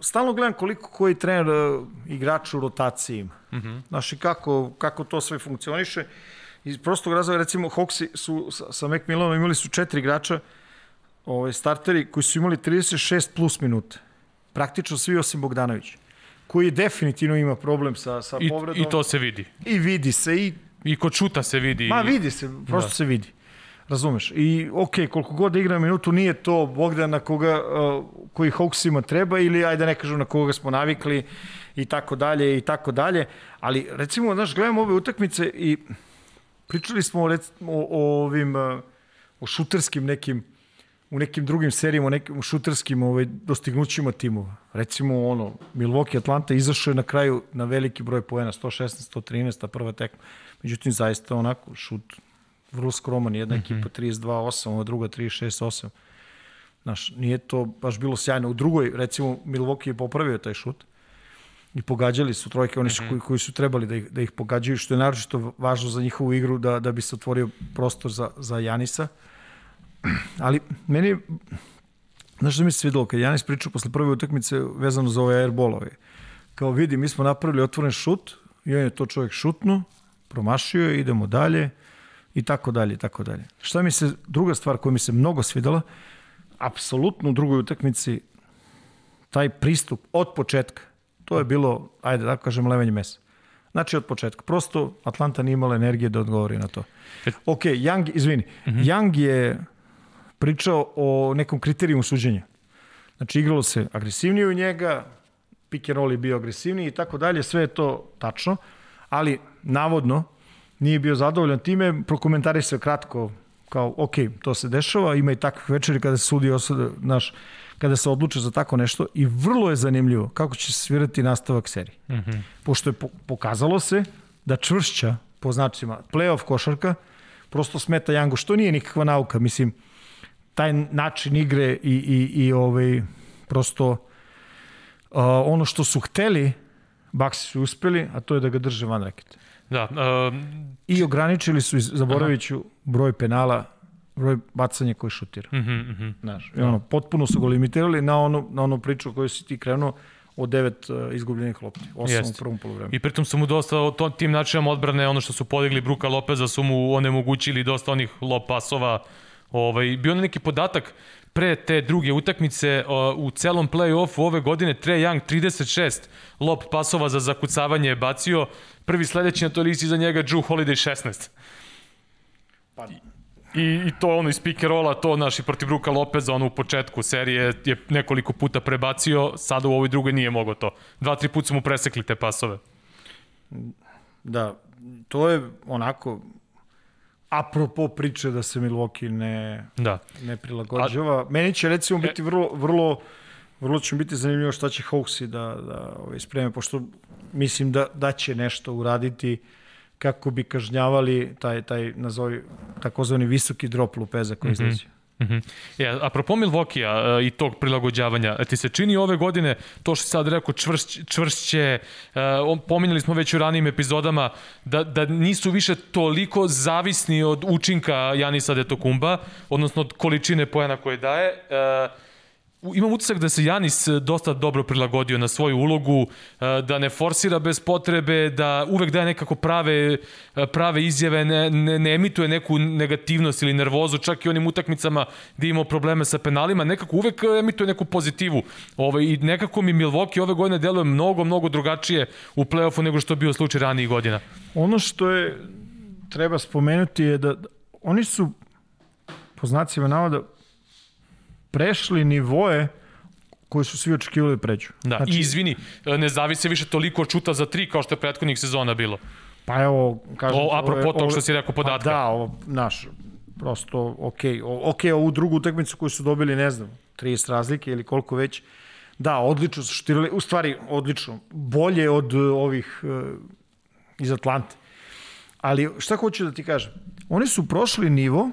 stalno gledam koliko koji trener uh, igrač u rotaciji ima. Mm -hmm. Znaš, i kako, kako to sve funkcioniše. Iz prostog razloga, recimo, Hawksi su sa, sa Macmillanom imali su četiri igrača, ovaj, starteri, koji su imali 36 plus minuta. Praktično svi osim Bogdanovića koji definitivno ima problem sa, sa I, povredom. I to se vidi. I vidi se. I, I kod šuta se vidi. Ma vidi se, prosto da. se vidi. Razumeš? I ok, koliko god da igra minutu, nije to Bogdan na koga, uh, koji Hawksima treba ili ajde ne kažem na koga smo navikli i tako dalje i tako dalje. Ali recimo, znaš, gledamo ove utakmice i pričali smo o, o, o ovim uh, o šuterskim nekim u nekim drugim serijama, u nekim šuterskim ovaj, dostignućima timova. Recimo, ono, Milwaukee Atlanta izašao je na kraju na veliki broj poena, 116, 113, a prva tekma. Međutim, zaista onako, šut vrlo skroman, jedna mm -hmm. ekipa 32-8, ova druga 36-8. Znaš, nije to baš bilo sjajno. U drugoj, recimo, Milwaukee je popravio taj šut i pogađali su trojke, oni su, mm -hmm. koji, koji su trebali da ih, da ih pogađaju, što je naročito važno za njihovu igru, da, da bi se otvorio prostor za, za Janisa. Ali meni, znaš što mi se svidelo, kad Janis pričao posle prve utakmice vezano za ove airbolove, kao vidi, mi smo napravili otvoren šut i on je to čovjek šutno, promašio je, idemo dalje i tako dalje, i tako dalje. Šta mi se, druga stvar koja mi se mnogo svidela, apsolutno u drugoj utakmici taj pristup od početka, to je bilo, ajde da kažem, levenje mesa. Znači od početka. Prosto Atlanta nije imala energije da odgovori na to. Ok, Young, izvini, mhm. -huh. Young je pričao o nekom kriterijumu suđenja. Znači, igralo se agresivnije u njega, pick and roll je bio agresivniji i tako dalje, sve je to tačno, ali navodno nije bio zadovoljan time, prokomentari se kratko kao, ok, to se dešava, ima i takvih večeri kada se sudi osuda, naš, kada se odluče za tako nešto i vrlo je zanimljivo kako će se svirati nastavak serije. Mm -hmm. Pošto je pokazalo se da čvršća, po značima, playoff košarka, prosto smeta Jangu, što nije nikakva nauka, mislim, taj način igre i, i, i ovaj, prosto uh, ono što su hteli, Baksi su uspeli, a to je da ga drže van reketa. Da. Uh, I ograničili su, zaboraviću, broj penala broj bacanja koji šutira. Mm -hmm, mm -hmm. Znaš, i ono, potpuno su ga limitirali na ono, na ono priču koju si ti krenuo od devet uh, izgubljenih lopti, osam Jest. u prvom polovremenu. I pritom su mu dosta o to, tim načinom odbrane, ono što su podigli Bruka Lopeza, su mu onemogućili dosta onih lop pasova. Ovaj, bio neki podatak pre te druge utakmice u celom play-offu ove godine Trae Young 36 lop pasova za zakucavanje je bacio. Prvi sledeći na toj listi za njega Drew Holiday 16. Pa, I, I to ono iz pick rolla, to naš i protiv Bruka Lopeza, ono u početku serije je nekoliko puta prebacio, sada u ovoj drugoj nije mogao to. Dva, tri puta su mu presekli te pasove. Da, to je onako apropo priče da se Milwaukee ne, da. ne prilagođava. A, Meni će recimo e, biti vrlo, vrlo, vrlo će biti zanimljivo šta će Hawksi da, da ovaj, spreme, pošto mislim da, da će nešto uraditi kako bi kažnjavali taj, taj nazovi, takozvani visoki drop lupeza koji mhm. izlazi. Mm -hmm. Ja, apropo Milvokija uh, i tog prilagođavanja, ti se čini ove godine to što si sad rekao čvršć, čvršće, uh, pominjali smo već u ranijim epizodama da, da nisu više toliko zavisni od učinka Janisa Detokumba, odnosno od količine pojena koje daje. Uh, imam utisak da se Janis e, dosta dobro prilagodio na svoju ulogu, e, da ne forsira bez potrebe, da uvek daje nekako prave, e, prave izjave, ne, ne, ne emituje neku negativnost ili nervozu, čak i onim utakmicama gde imamo probleme sa penalima, nekako uvek emituje neku pozitivu. Ove, I nekako mi Milwaukee ove godine deluje mnogo, mnogo drugačije u play-offu nego što je bio slučaj ranijih godina. Ono što je treba spomenuti je da oni su po znacima navoda prešli nivoe koje su svi očekivali pređu. Da, znači, i izvini, ne zavise više toliko čuta za tri kao što je prethodnih sezona bilo. Pa evo, kažem... O, apropo tog što si rekao podatka. Pa da, ovo, naš, prosto, ok, ok, ovu drugu utakmicu koju su dobili, ne znam, 30 razlike ili koliko već, da, odlično su štirali, u stvari, odlično, bolje od ovih uh, iz Atlante. Ali šta hoću da ti kažem? Oni su prošli nivo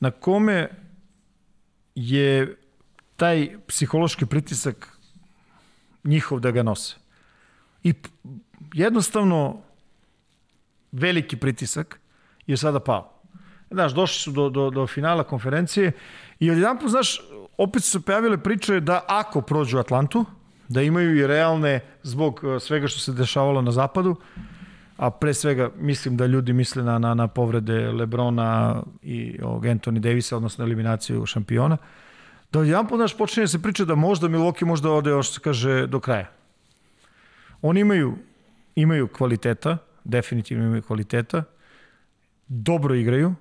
na kome je taj psihološki pritisak njihov da ga nose. I jednostavno veliki pritisak je sada pao. Znaš, došli su do, do, do finala konferencije i odjedan put, znaš, opet su se pojavile priče da ako prođu Atlantu, da imaju i realne, zbog uh, svega što se dešavalo na zapadu, a pre svega mislim da ljudi misle na, na, na povrede Lebrona i ovog Anthony Davisa, odnosno eliminaciju šampiona, da jedan put naš počinje da se priča da možda Milwaukee možda ode još se kaže do kraja. Oni imaju, imaju kvaliteta, definitivno imaju kvaliteta, dobro igraju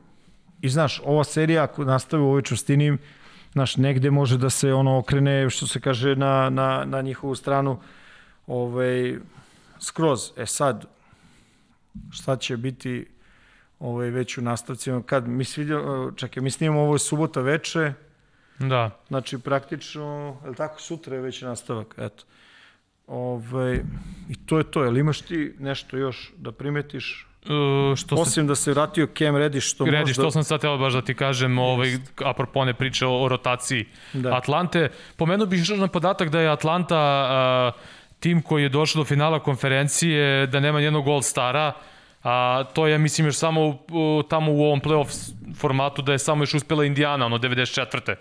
i znaš, ova serija ako nastave u ovoj čvrstini, znaš, negde može da se ono okrene, što se kaže, na, na, na njihovu stranu, ovaj, skroz. E sad, šta će biti ovaj, već u nastavcima, kad mi svi, čekaj, mi snimamo ovo je subota veče, da. znači praktično, je tako, sutra je već nastavak, eto. Ovaj, I to je to, jel imaš ti nešto još da primetiš? Uh, što Osim se... da se vratio Cam Reddish, što Reddish, možda... to sam sad teo baš da ti kažem, ovaj, apropo ne priče o, o rotaciji da. Atlante. Pomenuo bih još na podatak da je Atlanta uh, tim koji je došao do finala konferencije, da nema nijednog gol stara, a to je, mislim, još samo u, tamo u ovom playoff formatu da je samo još uspela Indiana, ono, 94.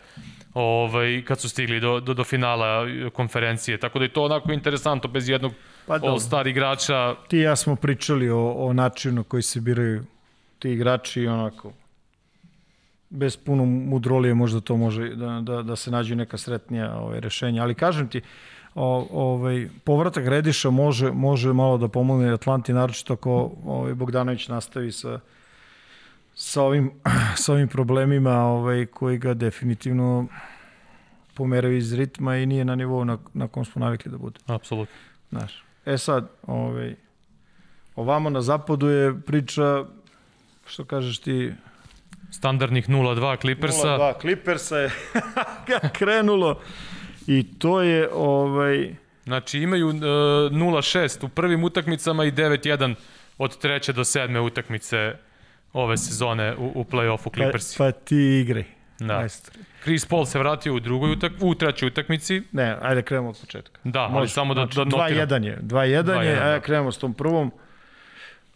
Ovaj, kad su stigli do, do, do finala konferencije. Tako da je to onako interesantno, bez jednog pa, all-star igrača. Ti ja smo pričali o, o načinu koji se biraju ti igrači onako bez puno mudrolije možda to može da, da, da se nađe neka sretnija ovaj, rešenja. Ali kažem ti, uh, o, ovaj, povratak Rediša može, može malo da pomogne Atlanti, naročito ako ovaj, Bogdanović nastavi sa, sa, ovim, sa ovim problemima ovaj, koji ga definitivno pomeraju iz ritma i nije na nivou na, na kom smo navikli da bude. Apsolutno. Znaš, e sad, ovaj, ovamo na zapadu je priča, što kažeš ti, Standardnih 0-2 Clippersa. 0-2 Clippersa je krenulo. I to je ovaj Znači imaju uh, e, 0-6 u prvim utakmicama i 9-1 od treće do sedme utakmice ove sezone u, u play-offu Clippersi. Pa, pa ti igre. Da. Majstor. Chris Paul se vratio u drugoj utak, u trećoj utakmici. Ne, ajde krenemo od početka. Da, Može, ali samo da, znači, da notiram. 2-1 je, 2-1 je, ajde krenemo s tom prvom.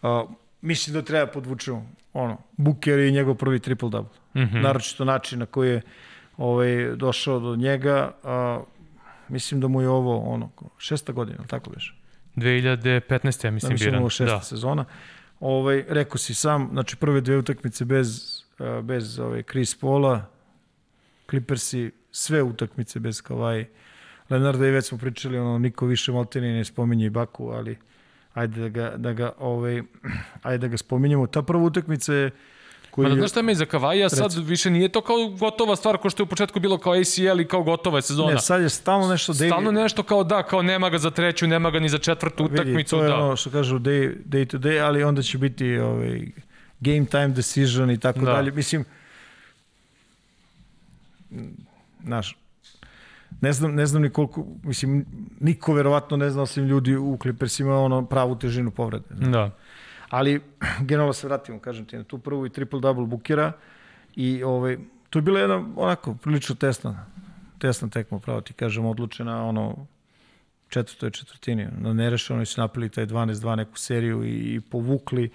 Uh, mislim da treba podvučemo ono, Buker i njegov prvi triple-double. Mm -hmm. Naročito način na koji je ovaj, došao do njega, a, mislim da mu je ovo ono, šesta godina, tako biš? 2015. ja mislim, da, mislim ovo šesta da. sezona. Ovaj, rekao si sam, znači prve dve utakmice bez, bez ovaj, Chris Paula, Clippersi, sve utakmice bez Kavaj. Leonarda i već smo pričali, ono, niko više Maltini ne spominje i Baku, ali ajde da ga, da ga, ovaj, ajde da ga spominjemo. Ta prva utakmica je koji Ma, znaš šta me za Kavaja sad više nije to kao gotova stvar kao što je u početku bilo kao ACL i kao gotova je sezona. Ne, sad je stalno nešto David... Stalno nešto kao da, kao nema ga za treću, nema ga ni za četvrtu Vidi, utakmicu. To je da. ono što kažu day, day to day, ali onda će biti ovaj, game time decision i tako da. dalje. Mislim, znaš, ne znam, ne znam ni koliko, mislim, niko verovatno ne zna osim ljudi u Clippersima ono pravu težinu povrede. Znaš. Da. Ali, generalno se vratimo, kažem ti, na tu prvu i triple-double bukera i ovaj, to je bila jedna onako prilično tesna, tesna tekma, pravo ti kažem, odlučena ono četvrtoj četvrtini. Na nerešeno su napili taj 12-2 neku seriju i, i povukli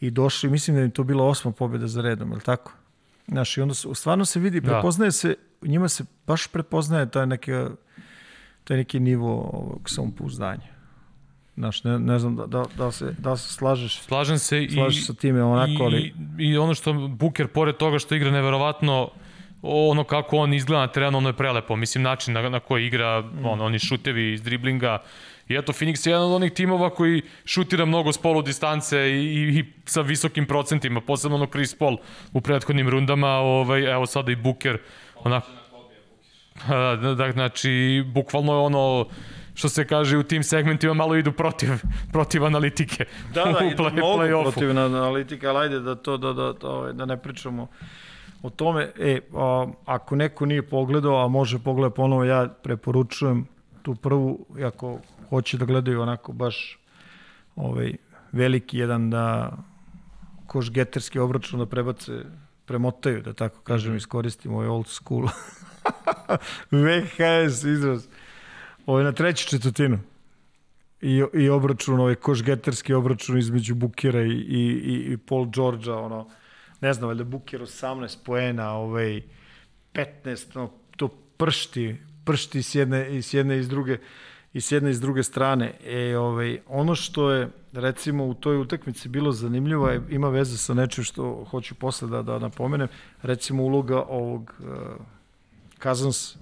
i došli, mislim da je to bila osma pobjeda za redom, je li tako? Znaš, i onda se, stvarno se vidi, da. prepoznaje da. se, njima se baš prepoznaje taj neki, taj neki nivo ovog samopouzdanja. Znaš, ne, ne znam da, da, da, se, da se slažeš. Slažem se slažeš i, sa time onako, ali... I, I ono što Buker, pored toga što igra neverovatno, ono kako on izgleda na terenu, ono je prelepo. Mislim, način na, na koji igra, mm. ono, oni šutevi iz driblinga. I eto, Phoenix je jedan od onih timova koji šutira mnogo s polu distance i, i, i sa visokim procentima, posebno ono Chris Paul u prethodnim rundama, ovaj, evo sada i Buker. Onako, da, da, da, znači, bukvalno je ono što se kaže u tim segmentima malo idu protiv protiv analitike. Da, da, idu play, mnogo play protiv analitike, ali ajde da to da da da, ovaj, da ne pričamo o tome. E, a, ako neko nije pogledao, a može pogledati ponovo, ja preporučujem tu prvu, ako hoće da gledaju onako baš ovaj veliki jedan da koš geterski obračun da prebace premotaju, da tako kažem, mhm. iskoristimo ovaj old school VHS izraz Ovo na treću četvrtinu. I, i obračun, ovaj košgeterski obračun između Bukera i, i, i, Paul Georgea, ono, ne znam, valjda Buker 18 poena, ovaj, 15, no, to pršti, pršti s jedne, i s jedne i s druge, i s jedne i s druge strane. E, ovaj, ono što je, recimo, u toj utakmici bilo zanimljivo, je, ima veze sa nečim što hoću posle da, da napomenem, recimo uloga ovog uh, Cousins,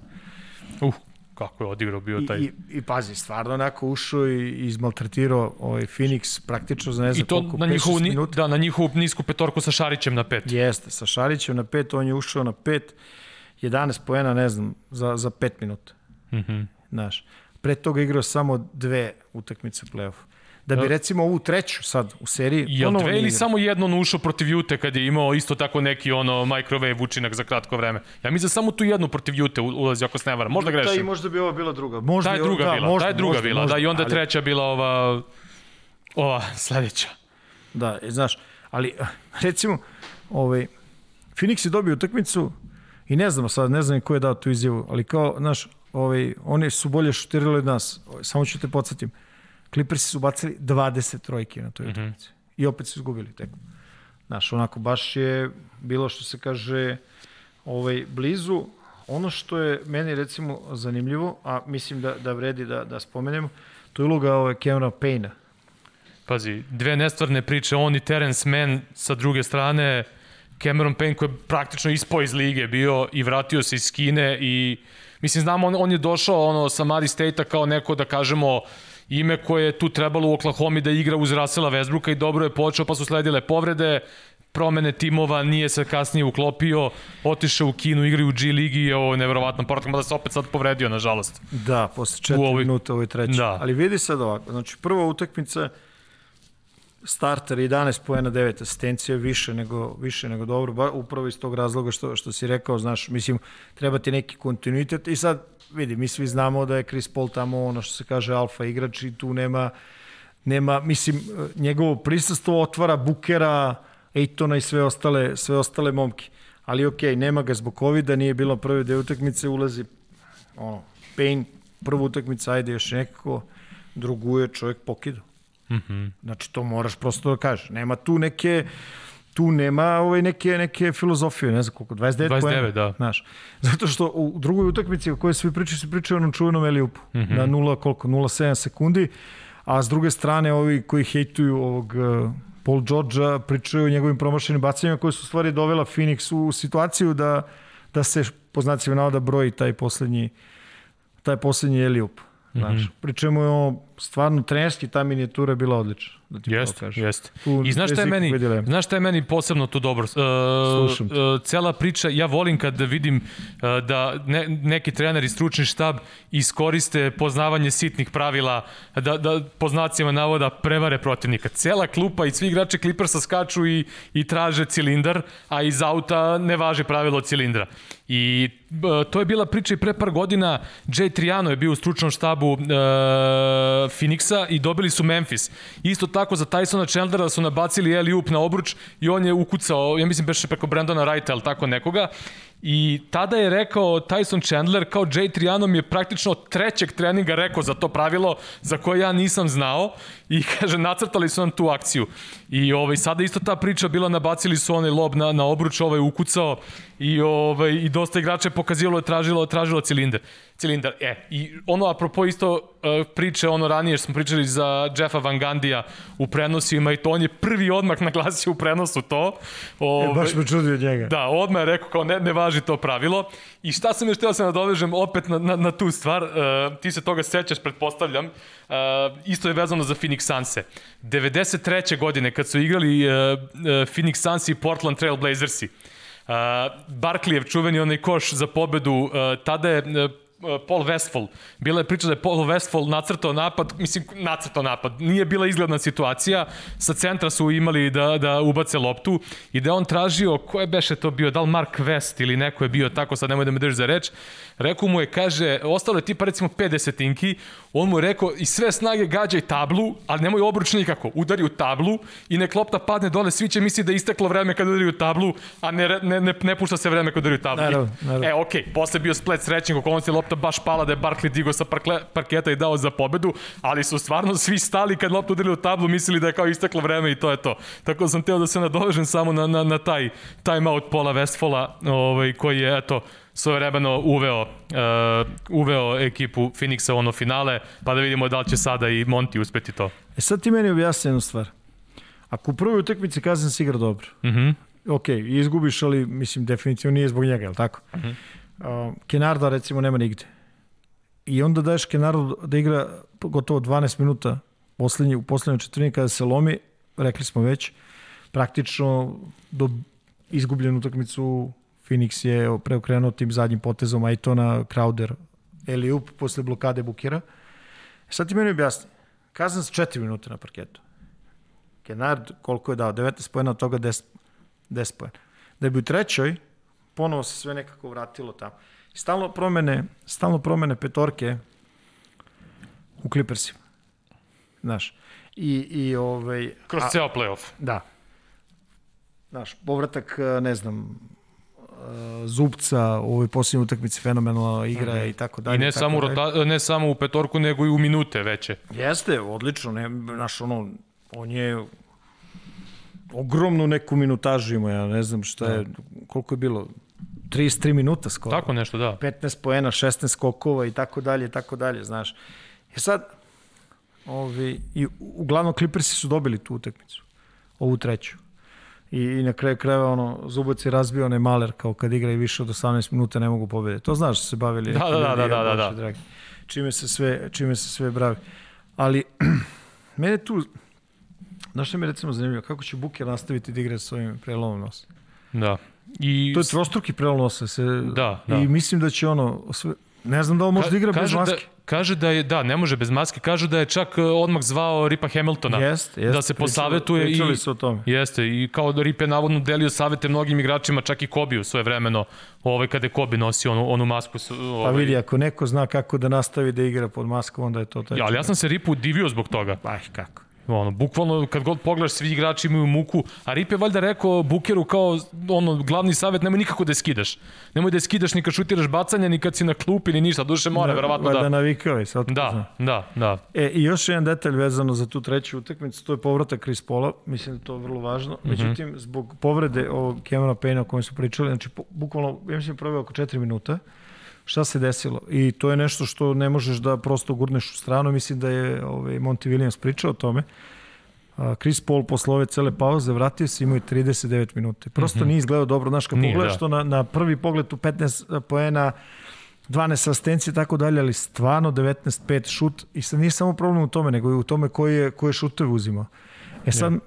uh kako je odigrao bio taj... I, i, i pazi, stvarno onako ušao i izmaltretirao ovaj Phoenix praktično za ne znam koliko, na njihovu, minuta. Da, na njihovu nisku petorku sa Šarićem na pet. Jeste, sa Šarićem na pet, on je ušao na pet, 11 poena, ne znam, za, za pet minuta. Mm -hmm. Znaš, pre toga igrao samo dve utakmice u play-offu da bi recimo ovu treću sad u seriji Jel dve ili samo jedno on ušao protiv Jute kad je imao isto tako neki ono microwave učinak za kratko vreme. Ja mislim da samo tu jednu protiv Jute ulazi ako se ne varam. Možda grešim. Da i možda bi ova bila druga. Možda da je druga da, bila, možda, da je druga možda, bila, možda, da i onda ali... treća bila ova ova sledeća. Da, e, znaš, ali recimo ovaj Phoenix je dobio utakmicu i ne znam sad, ne znam ko je dao tu izjavu, ali kao, znaš, ovaj, oni su bolje šutirali od nas. Samo ću te podsjetim. Clippersi su bacili 20 trojke na toj mm -hmm. utakmici. I opet su izgubili tek. Znaš, onako, baš je bilo što se kaže ovaj, blizu. Ono što je meni recimo zanimljivo, a mislim da, da vredi da, da spomenemo, to je uloga ovaj, Kevina Payna. Pazi, dve nestvarne priče, on i Terence Mann sa druge strane, Cameron Payne koji je praktično ispao iz lige bio i vratio se iz Kine i mislim znamo on, on je došao ono sa Mari State-a kao neko da kažemo uh, ime koje je tu trebalo u Oklahoma da igra uz Rasela Westbrooka i dobro je počeo, pa su sledile povrede, promene timova, nije se kasnije uklopio, otišao u Kinu, igraju u G ligi i ovo je nevjerovatno poratak, da se opet sad povredio, nažalost. Da, posle četiri ovoj... minuta ovoj treći. Da. Ali vidi sad ovako, znači prva utakmica, starter 11 poena 9 asistencija više nego više nego dobro ba, upravo iz tog razloga što što si rekao znaš mislim treba ti neki kontinuitet i sad vidi, mi svi znamo da je Chris Paul tamo ono što se kaže alfa igrač i tu nema, nema mislim, njegovo prisustvo otvara Bukera, Ejtona i sve ostale, sve ostale momke. Ali okej, nema ga zbog COVID-a, nije bilo prve dve utakmice, ulazi ono, Payne, prvu utakmicu, ajde još nekako, drugu je čovjek pokidu. Mm -hmm. Znači, to moraš prosto da kažeš. Nema tu neke tu nema ovaj neke neke filozofije, ne znam koliko 29, 29 poena, da. Znaš. Zato što u drugoj utakmici o kojoj svi pričaju, se pričaju o onom čuvenom Eliupu mm -hmm. na 0 koliko 0,7 sekundi, a s druge strane ovi koji hejtuju ovog uh, Paul Georgea pričaju o njegovim promašenim bacanjima koje su stvari dovela Phoenix u situaciju da da se po znacima navoda broji taj poslednji taj poslednji Eliup. Znaš, mm -hmm. pričemu je stvarno trenerski ta minijatura je bila odlična. Da ti jest, jest. Tu I znaš šta je meni, znaš šta je meni posebno tu dobro? Uh, uh, cela priča, ja volim kad vidim uh, da ne, neki trener i stručni štab iskoriste poznavanje sitnih pravila, da, da po znacima navoda prevare protivnika. Cela klupa i svi igrači Clippersa skaču i, i traže cilindar, a iz auta ne važe pravilo cilindra. I to je bila priča i pre par godina. Jay Triano je bio u stručnom štabu uh, Phoenixa i dobili su Memphis. Isto tako za Tysona Chandlera su nabacili Eli Up na obruč i on je ukucao, ja mislim beše preko Brandona Wrighta ili tako nekoga. I tada je rekao Tyson Chandler kao Jay Triano mi je praktično trećeg treninga rekao za to pravilo za koje ja nisam znao i kaže nacrtali su nam tu akciju. I ovaj, sada isto ta priča bila nabacili su onaj lob na, na obruč, ovaj ukucao i, ovaj, i dosta igrača je pokazivalo je tražilo, tražilo cilindar. cilindar. E, i ono apropo isto uh, priče, ono ranije što smo pričali za Jeffa Van Gandija u prenosima i to on je prvi odmah naglasio u prenosu to. Ove, e, baš me čudio njega. Da, odmah je rekao kao ne, ne važi to pravilo. I šta sam još da se nadovežem opet na, na, na tu stvar, uh, ti se toga sećaš, pretpostavljam, uh, isto je vezano za Phoenix Sunse. 93. godine kad su igrali uh, uh, Phoenix Suns i Portland Trail Blazersi, Uh, Barklijev čuveni onaj koš za pobedu, uh, tada je uh, Paul Westfall. Bila je priča da je Paul Westfall nacrtao napad, mislim, nacrtao napad. Nije bila izgledna situacija. Sa centra su imali da, da ubace loptu i da on tražio, ko je beše to bio, da li Mark West ili neko je bio tako, sad nemoj da me drži za reč, Rekao mu je, kaže, ostalo je tipa recimo 5 desetinki, on mu je rekao i sve snage gađaj tablu, ali nemoj obruč nikako, udari u tablu i nek lopta padne dole, svi će misli da je isteklo vreme kad udari u tablu, a ne, ne, ne, ne pušta se vreme kad udari u tablu. Naravno, naravno. E, okej, okay, posle bio splet srećnih okolnosti, lopta baš pala da je Barkley digo sa parkle, parketa i dao za pobedu, ali su stvarno svi stali kad lopta udari u tablu, mislili da je kao isteklo vreme i to je to. Tako da sam teo da se nadovežem samo na, na, na taj timeout Pola Westfala, ovaj, koji je, eto, svojevremeno uveo, uh, uveo ekipu Phoenixa u ono finale, pa da vidimo da li će sada i Monti uspeti to. E sad ti meni objasni jednu stvar. Ako u prvoj utakmici Kazan se igra dobro, mm -hmm. ok, izgubiš, ali mislim definitivno nije zbog njega, je li tako? Mm -hmm. uh, Kenarda recimo nema nigde. I onda daješ Kenardu da igra gotovo 12 minuta poslednji, u poslednjoj četvrni kada se lomi, rekli smo već, praktično do izgubljenu utakmicu Phoenix je preokrenuo tim zadnjim potezom Aitona, Crowder, Eliup posle blokade Bukira. Sad ti meni objasni. Kazan s 4 minute na parketu. Kenard koliko je dao? 19 pojena, od toga 10, 10 pojena. Da bi u trećoj, ponovo se sve nekako vratilo tamo. Stalno promene, stalno promene petorke u Clippersima. Znaš. I, i ovaj... Kroz ceo playoff. Da. Znaš, povratak, ne znam, Zubca u ovoj posljednjoj utakmici fenomenalna igra mm -hmm. i tako dalje. I ne, samo, rota, ne samo u petorku, nego i u minute veće. Jeste, odlično. Ne, naš, ono, on je ogromnu neku minutažu ima, ja ne znam šta je, da. koliko je bilo, 33 minuta skoro. Tako nešto, da. 15 poena, 16 skokova i tako dalje, i tako dalje, znaš. I sad, ovi, i uglavnom Clippersi su dobili tu utakmicu, ovu treću i, i na kraju krajeva ono, Zubac je razbio onaj maler kao kad igra i više od 18 minuta ne mogu pobediti. To znaš da se bavili. Da, da, da, da, da, da, da. Dragi. Čime se sve, čime se sve bravi. Ali, mene tu, znaš što mi je recimo zanimljivo, kako će Buker nastaviti da igra s ovim prelomom nosa? Da. I... To je trostruki prelom nosa. Se, da, da. I mislim da će ono, sve, ne znam da li može da igra bez da- maske. Da, Kaže da je, da, ne može bez maske, kažu da je čak e, odmah zvao Ripa Hamiltona. Jest, jest. Da se posavetuje pričali, i... su o tome. Jeste, i kao da Rip je navodno delio savete mnogim igračima, čak i Kobiju svoje vremeno, ovaj, kada je Kobi nosio onu, onu masku. Ovaj... Pa vidi, ako neko zna kako da nastavi da igra pod maskom, onda je to taj... Ja, ali ja sam se Ripu divio zbog toga. Aj, kako. Ono, bukvalno, kad god pogledaš, svi igrači imaju muku, a Rip je valjda rekao Bukeru kao ono, glavni savjet, nemoj nikako da je skidaš. Nemoj da je skidaš ni kad šutiraš bacanje, ni kad si na klupi, ni ništa. Duše mora, verovatno da. Valjda navikao je sad. Da, da, da. E, i još jedan detalj vezano za tu treću utakmicu, to je povratak Chris Paula, mislim da to je vrlo važno. Mm -hmm. Međutim, zbog povrede ovog Kevina Payne o kojem su pričali, znači, bukvalno, ja mislim, proveo oko 4 minuta, šta se desilo. I to je nešto što ne možeš da prosto gurneš u stranu. Mislim da je ovaj, Monty Williams pričao o tome. Chris Paul posle ove cele pauze vratio se, imao je 39 minuta. Prosto mm -hmm. nije izgledao dobro. Znaš, kad nije, pogledaš da. to na, na prvi pogled u 15 poena, 12 asistencije i tako dalje, ali stvarno 19-5 šut i sad nije samo problem u tome, nego i u tome koji je, koje šuteve uzimao. E sad, yeah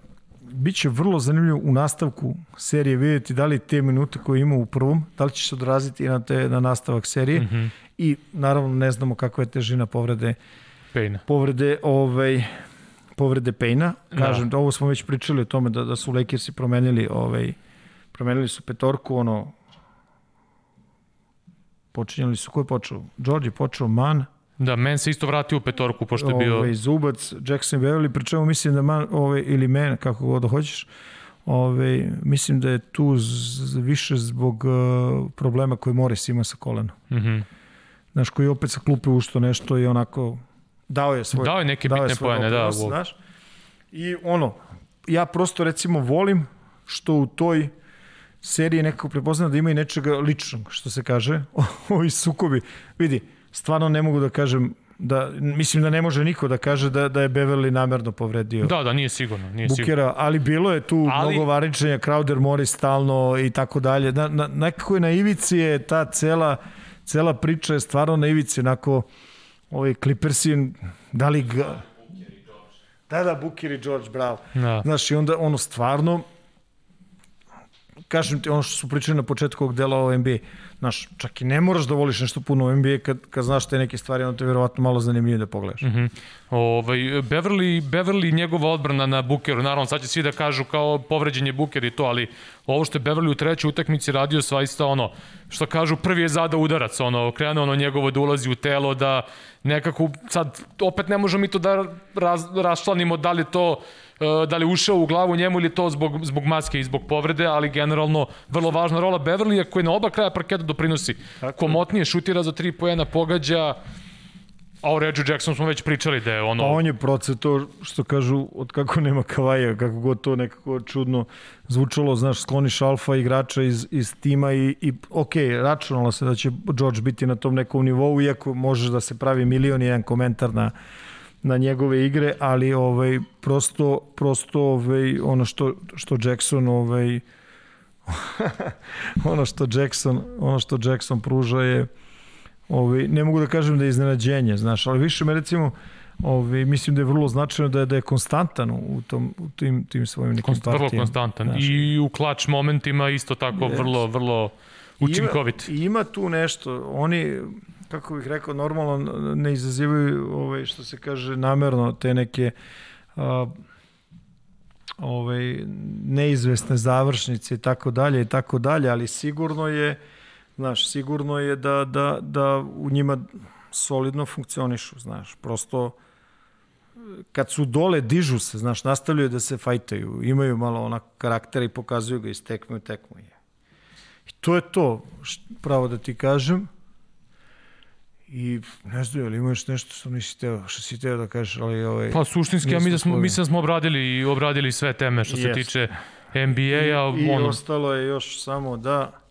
biće vrlo zanimljivo u nastavku serije vidjeti da li te minute koje ima u prvom, da li će se odraziti na, te, na nastavak serije mm -hmm. i naravno ne znamo kakva je težina povrede Pejna. Povrede, ovaj, povrede Pejna. Da. Kažem, da. ovo smo već pričali o tome da, da su Lakersi promenili, ovaj, promenili su petorku, ono, počinjali su, ko je počeo? George je počeo Man, Da, men se isto vratio u petorku, pošto je bio... Ove, Zubac, Jackson Beverly, pri čemu mislim da man, ove, ili men, kako god da hoćeš, ove, mislim da je tu z, više zbog uh, problema koje Morris ima sa kolenom. Mm -hmm. Znaš, koji opet sa klupe ušto nešto i onako dao je svoj... Dao je neke dao bitne pojene, da. Znaš? I ono, ja prosto recimo volim što u toj seriji nekako prepoznam da ima i nečega ličnog, što se kaže, ovi sukobi. Vidi, stvarno ne mogu da kažem da mislim da ne može niko da kaže da da je Beverly namerno povredio. Da, da, nije sigurno, nije Bukera, sigurno. ali bilo je tu ali... mnogo varičenja, Crowder mori stalno i tako dalje. Na, na nekako je na ivici je ta cela cela priča je stvarno na ivici onako ovaj Clippersi da li ga Da, da, Booker i George, bravo. Da. Znaš, i onda ono stvarno kažem ti ono što su pričali na početku ovog dela o NBA Znaš, čak i ne moraš da voliš nešto puno NBA kad, kad znaš te neke stvari, onda te verovatno malo zanimljivo da pogledaš. Mm -hmm. ovaj, Beverly, Beverly njegova odbrana na Bukeru, naravno sad će svi da kažu kao povređen je Buker i to, ali ovo što je Beverly u trećoj utakmici radio svaista ono, što kažu prvi je zada udarac, ono, krenuo ono njegovo da ulazi u telo, da nekako sad opet ne možemo mi to da raz, raščlanimo da li to da li ušao u glavu njemu ili to zbog, zbog maske i zbog povrede, ali generalno vrlo važna rola Beverlija koji na oba kraja parketa doprinosi. Tako Komotnije šutira za tri pojena, pogađa, A o Reggie Jackson smo već pričali da je ono... Pa on je procet to što kažu od kako nema kavaja, kako god to nekako čudno zvučalo, znaš, skloniš alfa igrača iz, iz tima i, i ok, računalo se da će George biti na tom nekom nivou, iako možeš da se pravi milion i jedan komentar na na njegove igre, ali ovaj prosto prosto ovaj ono što što Jackson ovaj ono što Jackson ono što Jackson pruža je ovaj ne mogu da kažem da je iznenađenje, znaš, ali više me recimo Ovi, mislim da je vrlo značajno da je, da je konstantan u, tom, u tim, tim svojim nekim Konst, partijama. Vrlo konstantan. Znaš. I u klač momentima isto tako yes. vrlo, vrlo učinkovit. Ima, ima tu nešto. Oni, kako bih rekao, normalno ne izazivaju, ovaj, što se kaže, namerno te neke a, ovaj, neizvesne završnice i tako dalje i tako dalje, ali sigurno je, znaš, sigurno je da, da, da u njima solidno funkcionišu, znaš, prosto kad su dole, dižu se, znaš, nastavljaju da se fajtaju, imaju malo onak karaktera i pokazuju ga iz tekme u tekmu. I to je to, pravo da ti kažem. I ne znam, ali imaš nešto što nisi teo, što si teo da kažeš, ali ovaj... Pa suštinski, ja mi da smo, mislim da smo obradili i obradili sve teme što se tiče NBA-a. I, i ono... ostalo je još samo da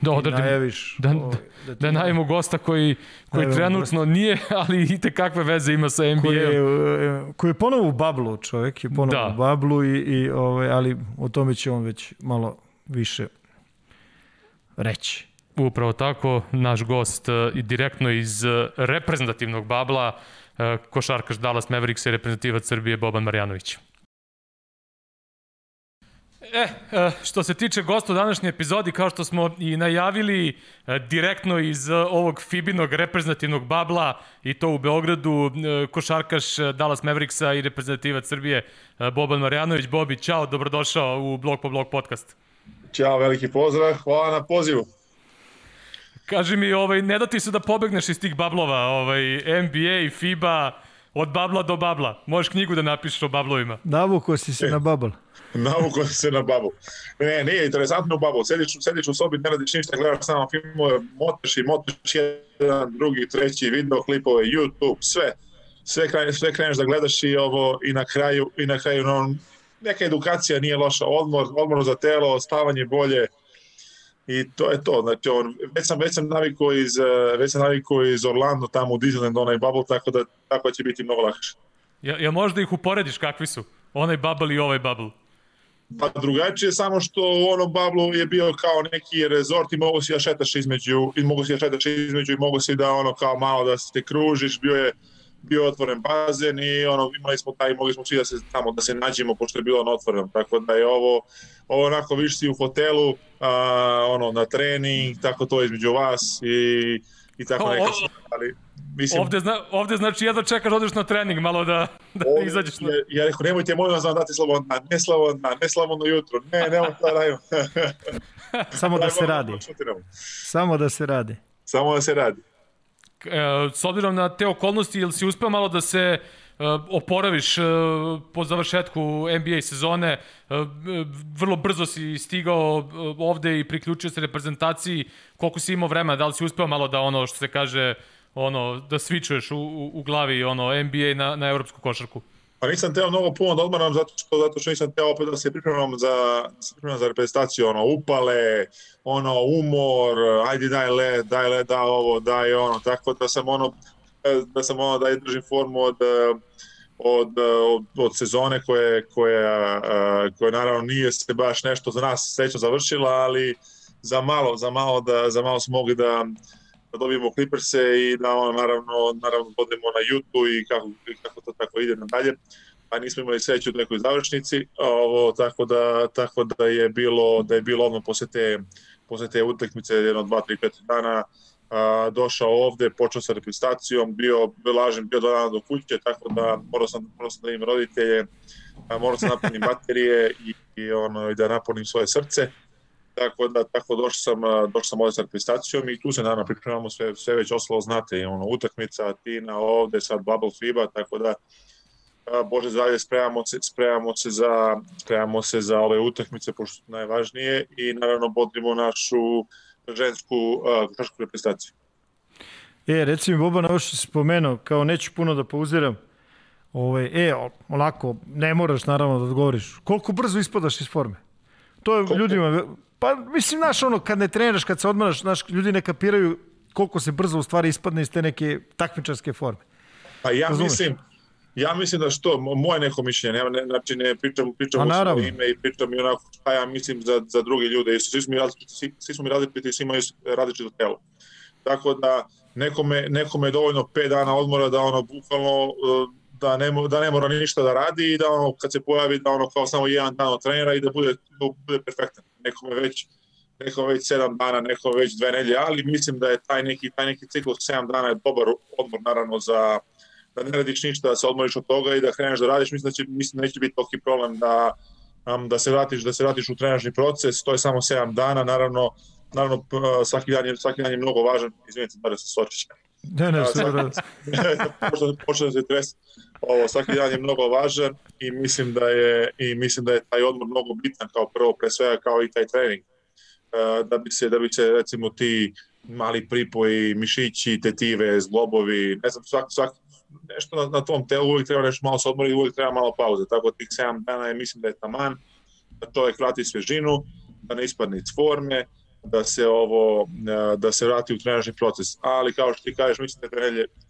da odradim, najaviš, da, ovaj, da, da najavimo gosta koji, koji trenutno gosta. nije, ali i te kakve veze ima sa NBA-om. Koji je, koji je ponovo u bablu, čovjek je ponovo da. u bablu, i, i, ovaj, ali o tome će on već malo više reći. Upravo tako, naš gost e, i direktno iz e, reprezentativnog babla, e, košarkaš Dallas Mavericks i reprezentativac Srbije Boban Marjanović. E, što se tiče gosta u današnjoj epizodi, kao što smo i najavili direktno iz ovog Fibinog reprezentativnog babla i to u Beogradu, košarkaš Dallas Mavericksa i reprezentativac Srbije Boban Marjanović. Bobi, čao, dobrodošao u Blog po Blog podcast. Ćao, veliki pozdrav, hvala na pozivu. Kaži mi, ovaj, ne da ti se da pobegneš iz tih bablova, ovaj, NBA, FIBA, Od babla do babla. Možeš knjigu da napišeš o bablovima. Navuko si se e. na babl. Navuko si se na babl. Ne, nije interesantno u babl. Sediš, sediš u sobi, ne radiš ništa, gledaš samo filmove, moteš i moteš jedan, drugi, treći, video, klipove, YouTube, sve. Sve, kraj, sve kreneš da gledaš i ovo i na kraju, i na kraju no, neka edukacija nije loša, odmor, odmor za telo, stavanje bolje, i to je to. Znači, on, već sam, već sam navikao iz, eh, već sam navikao iz Orlando tamo u Disneyland, onaj bubble, tako da tako će biti mnogo lakše. Ja, ja možda ih uporediš kakvi su? Onaj bubble i ovaj bubble. Pa drugačije samo što u onom bablu je bio kao neki rezort i mogu si da šetaš između i mogu si da šetaš između i mogu si da ono kao malo da se kružiš, bio je bio otvoren bazen i ono imali smo taj mogli smo svi da se tamo da se nađemo pošto je bilo na otvorenom tako da je ovo ovo onako viš si u hotelu a, ono na trening tako to između vas i i tako o, neka ali mislim ovde zna, ovde znači jedno čekaš odeš na trening malo da da ovde, izađeš na ja, ja rekao nemojte molim vas da dati slobodno ne slobodno ne slobodno jutro ne nemoj to radimo samo da se radi. samo da se radi. Samo da se radi s obzirom na te okolnosti, ili si uspeo malo da se uh, oporaviš uh, po završetku NBA sezone, vrlo brzo si stigao ovde i priključio se reprezentaciji, koliko si imao vremena, da li si uspeo malo da ono što se kaže, ono, da svičuješ u, u, u glavi ono, NBA na, na evropsku košarku? Pa nisam teo mnogo puno da odmaram zato što, zato što nisam teo opet da se pripremam za, da se pripremam za reprezentaciju, ono, upale, ono, umor, ajde daj le, daj le, da ovo, daj ono, tako da sam ono, da sam ono, da držim formu od, od, od, od sezone koje, koja, koja naravno nije se baš nešto za nas srećno završila, ali za malo, za malo da, za malo smo mogli da, da dobijemo Clippers i da ono, naravno, naravno odemo na YouTube i kako, kako to tako ide nadalje. A nismo imali sreću u nekoj završnici, ovo, tako, da, tako da je bilo da je bilo odmah posle te, posle te utakmice jedno, dva, tri, pet dana a, došao ovde, počeo sa reprezentacijom, bio, bio lažen, bio dva dana do kuće, tako da morao sam, morao sam da im roditelje, morao sam da napunim baterije i, i, ono, i da napunim svoje srce tako da tako došao sam došao sam ovde sa reprezentacijom i tu se naravno pripremamo sve sve već ostalo znate ono utakmica Tina ovde sad Bubble FIBA tako da Bože zdravlje spremamo se spremamo se za spremamo se za ove utakmice pošto su najvažnije i naravno bodrimo našu žensku košarkašku reprezentaciju. E, reci mi Boban, ovo što si spomenuo, kao neću puno da pauziram, Ove, ovaj, e, onako, ne moraš naravno da odgovoriš. Koliko brzo ispadaš iz forme? To je Koliko? ljudima, Pa, mislim, znaš, ono, kad ne treniraš, kad se odmaraš, znaš, ljudi ne kapiraju koliko se brzo u stvari ispadne iz te neke takmičarske forme. Pa ja Razumeš? mislim, ja mislim da što, moje neko mišljenje, ne, ne, znači ne pričam, pričam u svoje ime i pričam i onako šta ja mislim za, za druge ljude, Isto, svi smo mi različiti, svi, svi smo mi različiti, svi imaju različito telo. Tako da nekome, nekome je dovoljno 5 dana odmora da ono bukvalno da ne, da ne mora ništa da radi i da ono kad se pojavi da ono kao samo jedan dan od trenera i da bude, da bude perfektan. Nekome već neko već 7 dana, neko već dve nedelje, ali mislim da je taj neki, taj neki ciklus 7 dana je dobar odmor naravno za da ne radiš ništa, da se odmoriš od toga i da kreneš da radiš, mislim da će, mislim da neće biti toki problem da, um, da se vratiš, da se vratiš u trenažni proces, to je samo 7 dana, naravno, naravno svaki dan je, svaki dan je mnogo važan, izvinite da se sočiš. Ne, ne, sve da. Počeo da se tresi ovo svaki dan je mnogo važan i mislim da je i mislim da je taj odmor mnogo bitan kao prvo pre svega kao i taj trening. E, da bi se da bi se recimo ti mali pripoji, mišići, tetive, zglobovi, ne znam, svak, svak, nešto na, na tom telu uvijek treba nešto malo se odmori, uvijek treba malo pauze, tako da tih 7 dana je, mislim da je taman, da čovjek vrati svežinu, da ne ispadne iz forme, da se ovo e, da se vrati u trenažni proces. Ali kao što ti kažeš, mislim da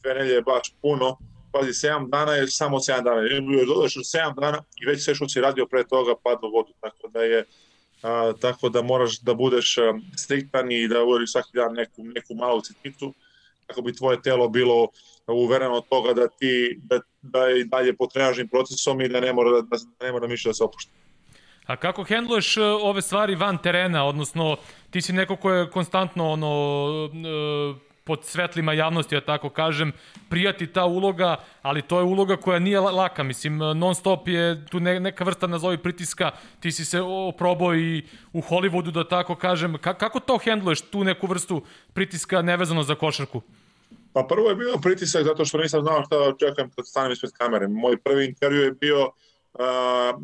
dve nedelje je baš puno, pazi, 7 dana je samo 7 dana. Još dodaš 7 dana i već sve što si radio pre toga padlo u vodu. Tako da je a, tako da moraš da budeš a, striktan i da uradiš svaki dan neku, neku malu sitnicu kako bi tvoje telo bilo uvereno od toga da ti da, da je dalje po trenažnim procesom i da ne mora da, da ne mora više da se opušta. A kako hendluješ e, ove stvari van terena, odnosno ti si neko ko je konstantno ono e, pod svetlima javnosti, ja tako kažem, prijati ta uloga, ali to je uloga koja nije laka, mislim, non stop je tu neka vrsta nazovi pritiska, ti si se oprobao i u Hollywoodu, da tako kažem, Ka kako to hendluješ, tu neku vrstu pritiska nevezano za košarku? Pa prvo je bio pritisak zato što nisam znao šta očekujem kad stanem ispred kamere. Moj prvi intervju je bio uh,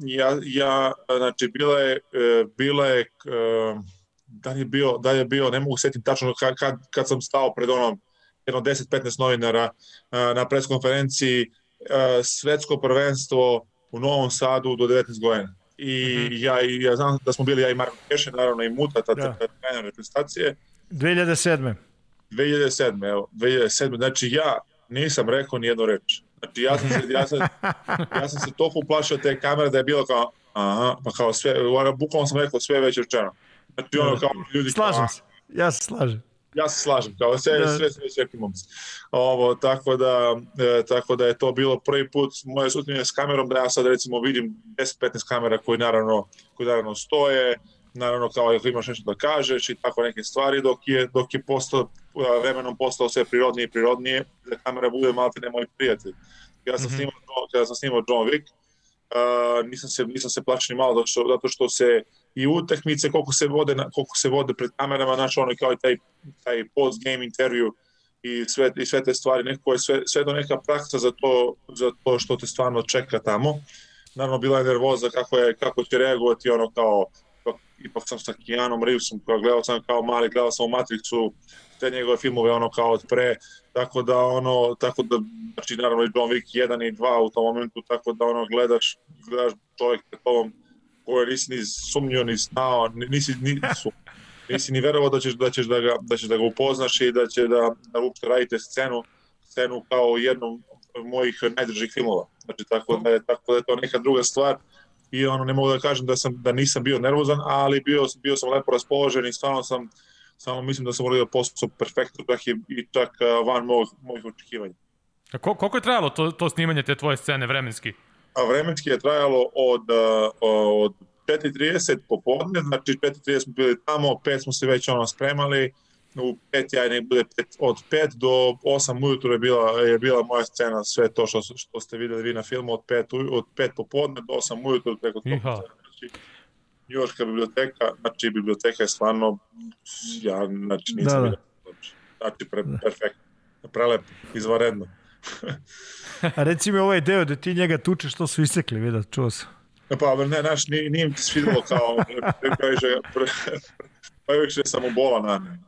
ja, ja, znači bila je, uh, bila je uh, da je bio, da je bio, ne mogu setiti tačno kad, kad, kad sam stao pred onom jedno 10-15 novinara uh, na preskonferenciji svetsko prvenstvo u Novom Sadu do 19 godina. I mm -hmm. ja, ja znam da smo bili ja i Marko Kešin, naravno i Muta, ta da. trener reprezentacije. 2007. 2007. Evo, 2007. Znači ja nisam rekao ni jednu reč. Znači ja sam se, ja sam, ja sam se toliko uplašao te kamere da je bilo kao, aha, pa kao sve, bukvalno sam rekao sve već rečeno. Znači ono kao ljudi Slažem kao, se, ja se slažem. Ja se slažem, kao sve, da. sve, sve, sve momci. Ovo, tako da, e, tako da je to bilo prvi put moje sutnje s kamerom, da ja sad recimo vidim 10-15 kamera koji naravno, koji naravno stoje, naravno kao ako imaš nešto da kažeš i tako neke stvari, dok je, dok je postao, vremenom postao sve prirodnije i prirodnije, da kamera bude malte ne moj prijatelj. Ja sam mm -hmm. snimao, kada sam snimao John Wick, uh, nisam se, nisam se plaćao ni malo, zato što, zato što se i utakmice koliko se vode, na, koliko se vode pred kamerama, znači ono kao i taj, taj post game intervju i sve, i sve te stvari, neko je sve, sve do neka praksa za to, za to što te stvarno čeka tamo. Naravno, bila je nervoza kako, je, kako će reagovati ono kao ipak sam sa Keanom Reevesom, koja gledao sam kao mali, gledao sam u Matrixu, te njegove filmove ono kao od pre, tako da ono, tako da, znači naravno i John Wick 1 i 2 u tom momentu, tako da ono gledaš, gledaš čovjek pred tobom koje nisi ni sumnio, ni znao, nisi, ni, su, nisi ni verovao da ćeš, da ćeš da ga, da ćeš da ga upoznaš i da će da, da uopšte radite scenu, scenu kao jednom mojih najdržih filmova. Znači, tako da je, tako da je to neka druga stvar i ono ne mogu da kažem da sam da nisam bio nervozan, ali bio bio sam lepo raspoložen i stvarno sam samo mislim da sam uradio posao perfektno čak i, i čak van mojih, mojih očekivanja. A koliko je trajalo to, to snimanje te tvoje scene vremenski? A vremenski je trajalo od, od 4.30 popodne, znači 4.30 smo bili tamo, 5 smo se već ono spremali, u 5 ja nek bude pet, od 5 do 8 ujutru je bila, je bila moja scena, sve to što, što ste videli vi na filmu od 5, od 5 popodne do 8 ujutru preko tog znači, Njujorska biblioteka, znači biblioteka je stvarno, ja znači nisam da, da. Znači, znači pre, da. perfektno, prelep, izvaredno. A reci mi ovaj deo da ti njega tučeš, što su isekli, vidio, čuo sam. Pa, ne, naš, nije, nije mi se svidilo kao, previše, pre, previše samobola na ne.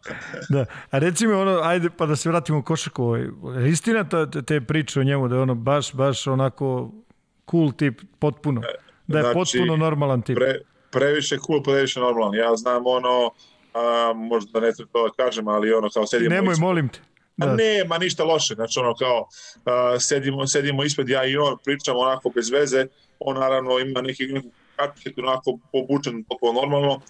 da, a reci mi ono, ajde pa da se vratimo u košaku, ovaj, istina ta, te priče o njemu, da je ono baš, baš onako cool tip, potpuno, da je znači, potpuno normalan tip. Pre, previše cool, previše normalan. Ja znam ono, a, možda ne treba to da kažem, ali ono kao sedimo... Nemoj, molim te. Da. A ne, ma ništa loše, znači ono kao uh, sedimo, sedimo ispred ja i on, pričamo onako bez veze, on naravno ima neki, kačket onako obučen toliko normalno,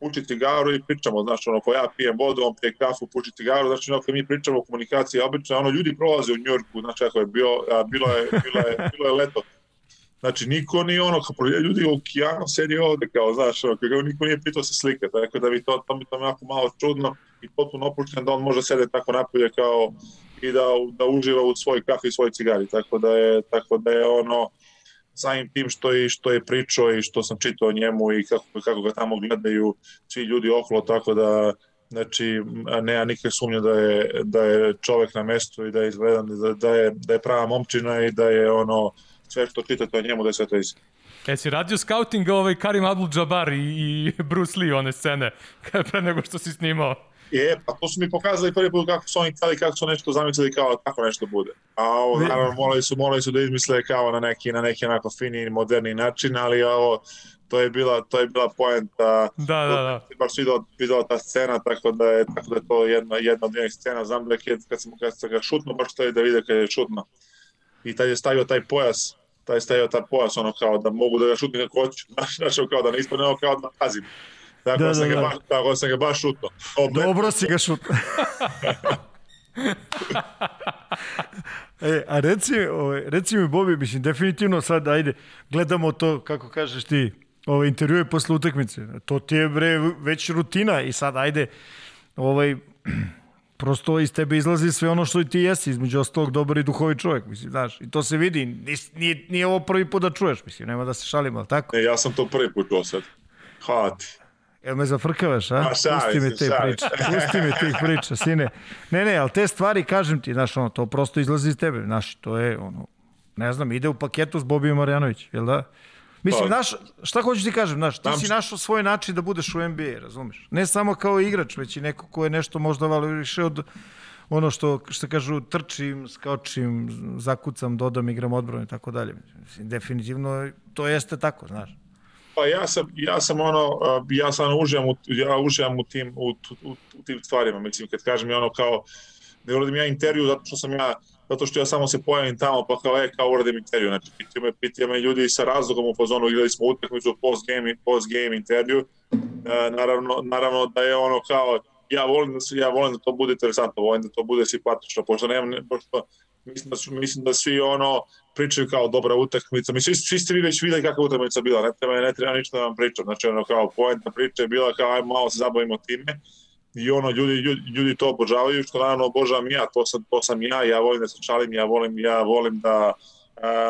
puči cigaru i pričamo, znači ono, ko ja pijem vodu, on pije kafu, puči cigaru, znači ono, mi pričamo o komunikaciji, obično, ono, ljudi prolaze u Njorku, znači ako je bio, a, bilo je, bilo je, bilo je leto, Znači, niko nije ono, kao ljudi u okeanu sedi ovde, kao, znaš, ono, kao, niko nije pitao se slike, tako da bi to, to mi to jako malo čudno i potpuno opušten da on može sede tako napolje kao i da, da uživa u svoj kafi i svoj cigari, tako da je, tako da je ono, samim tim što je, što je pričao i što sam čitao njemu i kako, kako ga tamo gledaju svi ljudi okolo, tako da znači nema nikakve sumnje da je, da je čovek na mestu i da je izgledan, da, da, je, da je prava momčina i da je ono sve što čitate o njemu da je sve to istina. E si radio scouting ovaj Karim Abdul-Jabbar i, i Bruce Lee one scene pre nego što si snimao? Je, pa to su mi pokazali prvi put kako su oni hteli, kako su nešto zamislili kao tako nešto bude. A ovo, naravno, morali su, morali su da izmisle kao na neki, na neki onako fini, moderni način, ali ovo, to je bila, to je bila poenta. Da, da, da. Baš vidio, vidio ta scena, tako da je, tako da je to jedna, jedna od njenih scena. Znam da je kad sam, kad sam ga šutno, baš to je da vide kad je šutno. I tad je stavio taj pojas, taj stavio taj pojas, ono kao da mogu da ga šutni kako hoću. Znaš, kao da ne ispadne kao da pazim. Tako da, da, sam, da, ga baš, tako sam ga baš šutno. Dobro si ga šutno. e, a reci, ovaj, reci mi, Bobi, mislim, definitivno sad, ajde, gledamo to, kako kažeš ti, ovaj, intervjue posle utakmice. To ti je, bre, već rutina i sad, ajde, ovaj, prosto iz tebe izlazi sve ono što i ti jesi, između ostalog dobar i duhovi čovjek, mislim, znaš, i to se vidi, nije, nije ovo prvi put da čuješ, mislim, nema da se šalimo, ali tako? Ne, ja sam to prvi put čuo sad. Hvala ti. Jel me zafrkavaš, a? a Pusti me te priče. Pusti me tih priča, sine. Ne, ne, ali te stvari, kažem ti, znaš, ono, to prosto izlazi iz tebe. Znaš, to je, ono, ne znam, ide u paketu s Bobijom Marjanović, jel da? Mislim, pa, naš, šta hoćeš ti kažem, znaš, ti si našao svoj način da budeš u NBA, razumeš? Ne samo kao igrač, već i neko ko je nešto možda vali više od ono što, što kažu, trčim, skočim, zakucam, dodam, igram odbranu i tako dalje. Mislim, definitivno to jeste tako, znaš. Pa ja sam, ja sam ono, ja sam uživam u, ja uživam u tim, u, u, u tim stvarima, mislim, kad kažem ono kao, ne uradim ja intervju zato što sam ja, zato što ja samo se pojavim tamo, pa kao, e, kao uradim intervju, znači, pitaju me, pitaju me ljudi sa razlogom u fazonu, igrali smo utakmicu post game, post game intervju, e, naravno, naravno da je ono kao, ja volim da se, ja volim da to bude interesantno, volim da to bude simpatično, pošto nemam, pošto mislim da, su, mislim da svi ono pričaju kao dobra utakmica. Mislim, svi, svi ste vi već videli kakva utakmica bila, ne treba, ne treba ništa da vam pričam. Znači, ono kao poenta priča je bila kao ajmo malo se zabavimo time i ono ljudi, ljudi, ljudi to obožavaju, što naravno obožavam ja, to sam, to sam ja, ja volim da se šalim, ja volim, ja volim da,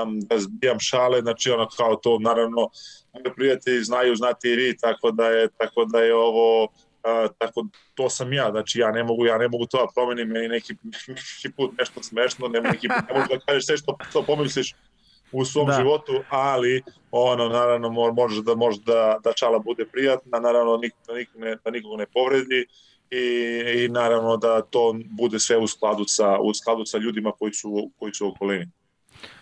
um, da zbijam šale, znači ono kao to naravno prijatelji znaju, znate i vi, tako da je, tako da je ovo A, tako to sam ja, znači ja ne mogu, ja ne mogu to da promenim, meni neki, neki put nešto smešno, ne, neki put ne možeš da kažeš sve što, što pomisliš u svom da. životu, ali ono naravno može da može da, da čala bude prijatna, naravno nik, da, nikog ne, da nikog ne povredi i, i naravno da to bude sve u skladu sa, u skladu sa ljudima koji su, koji su u okolini.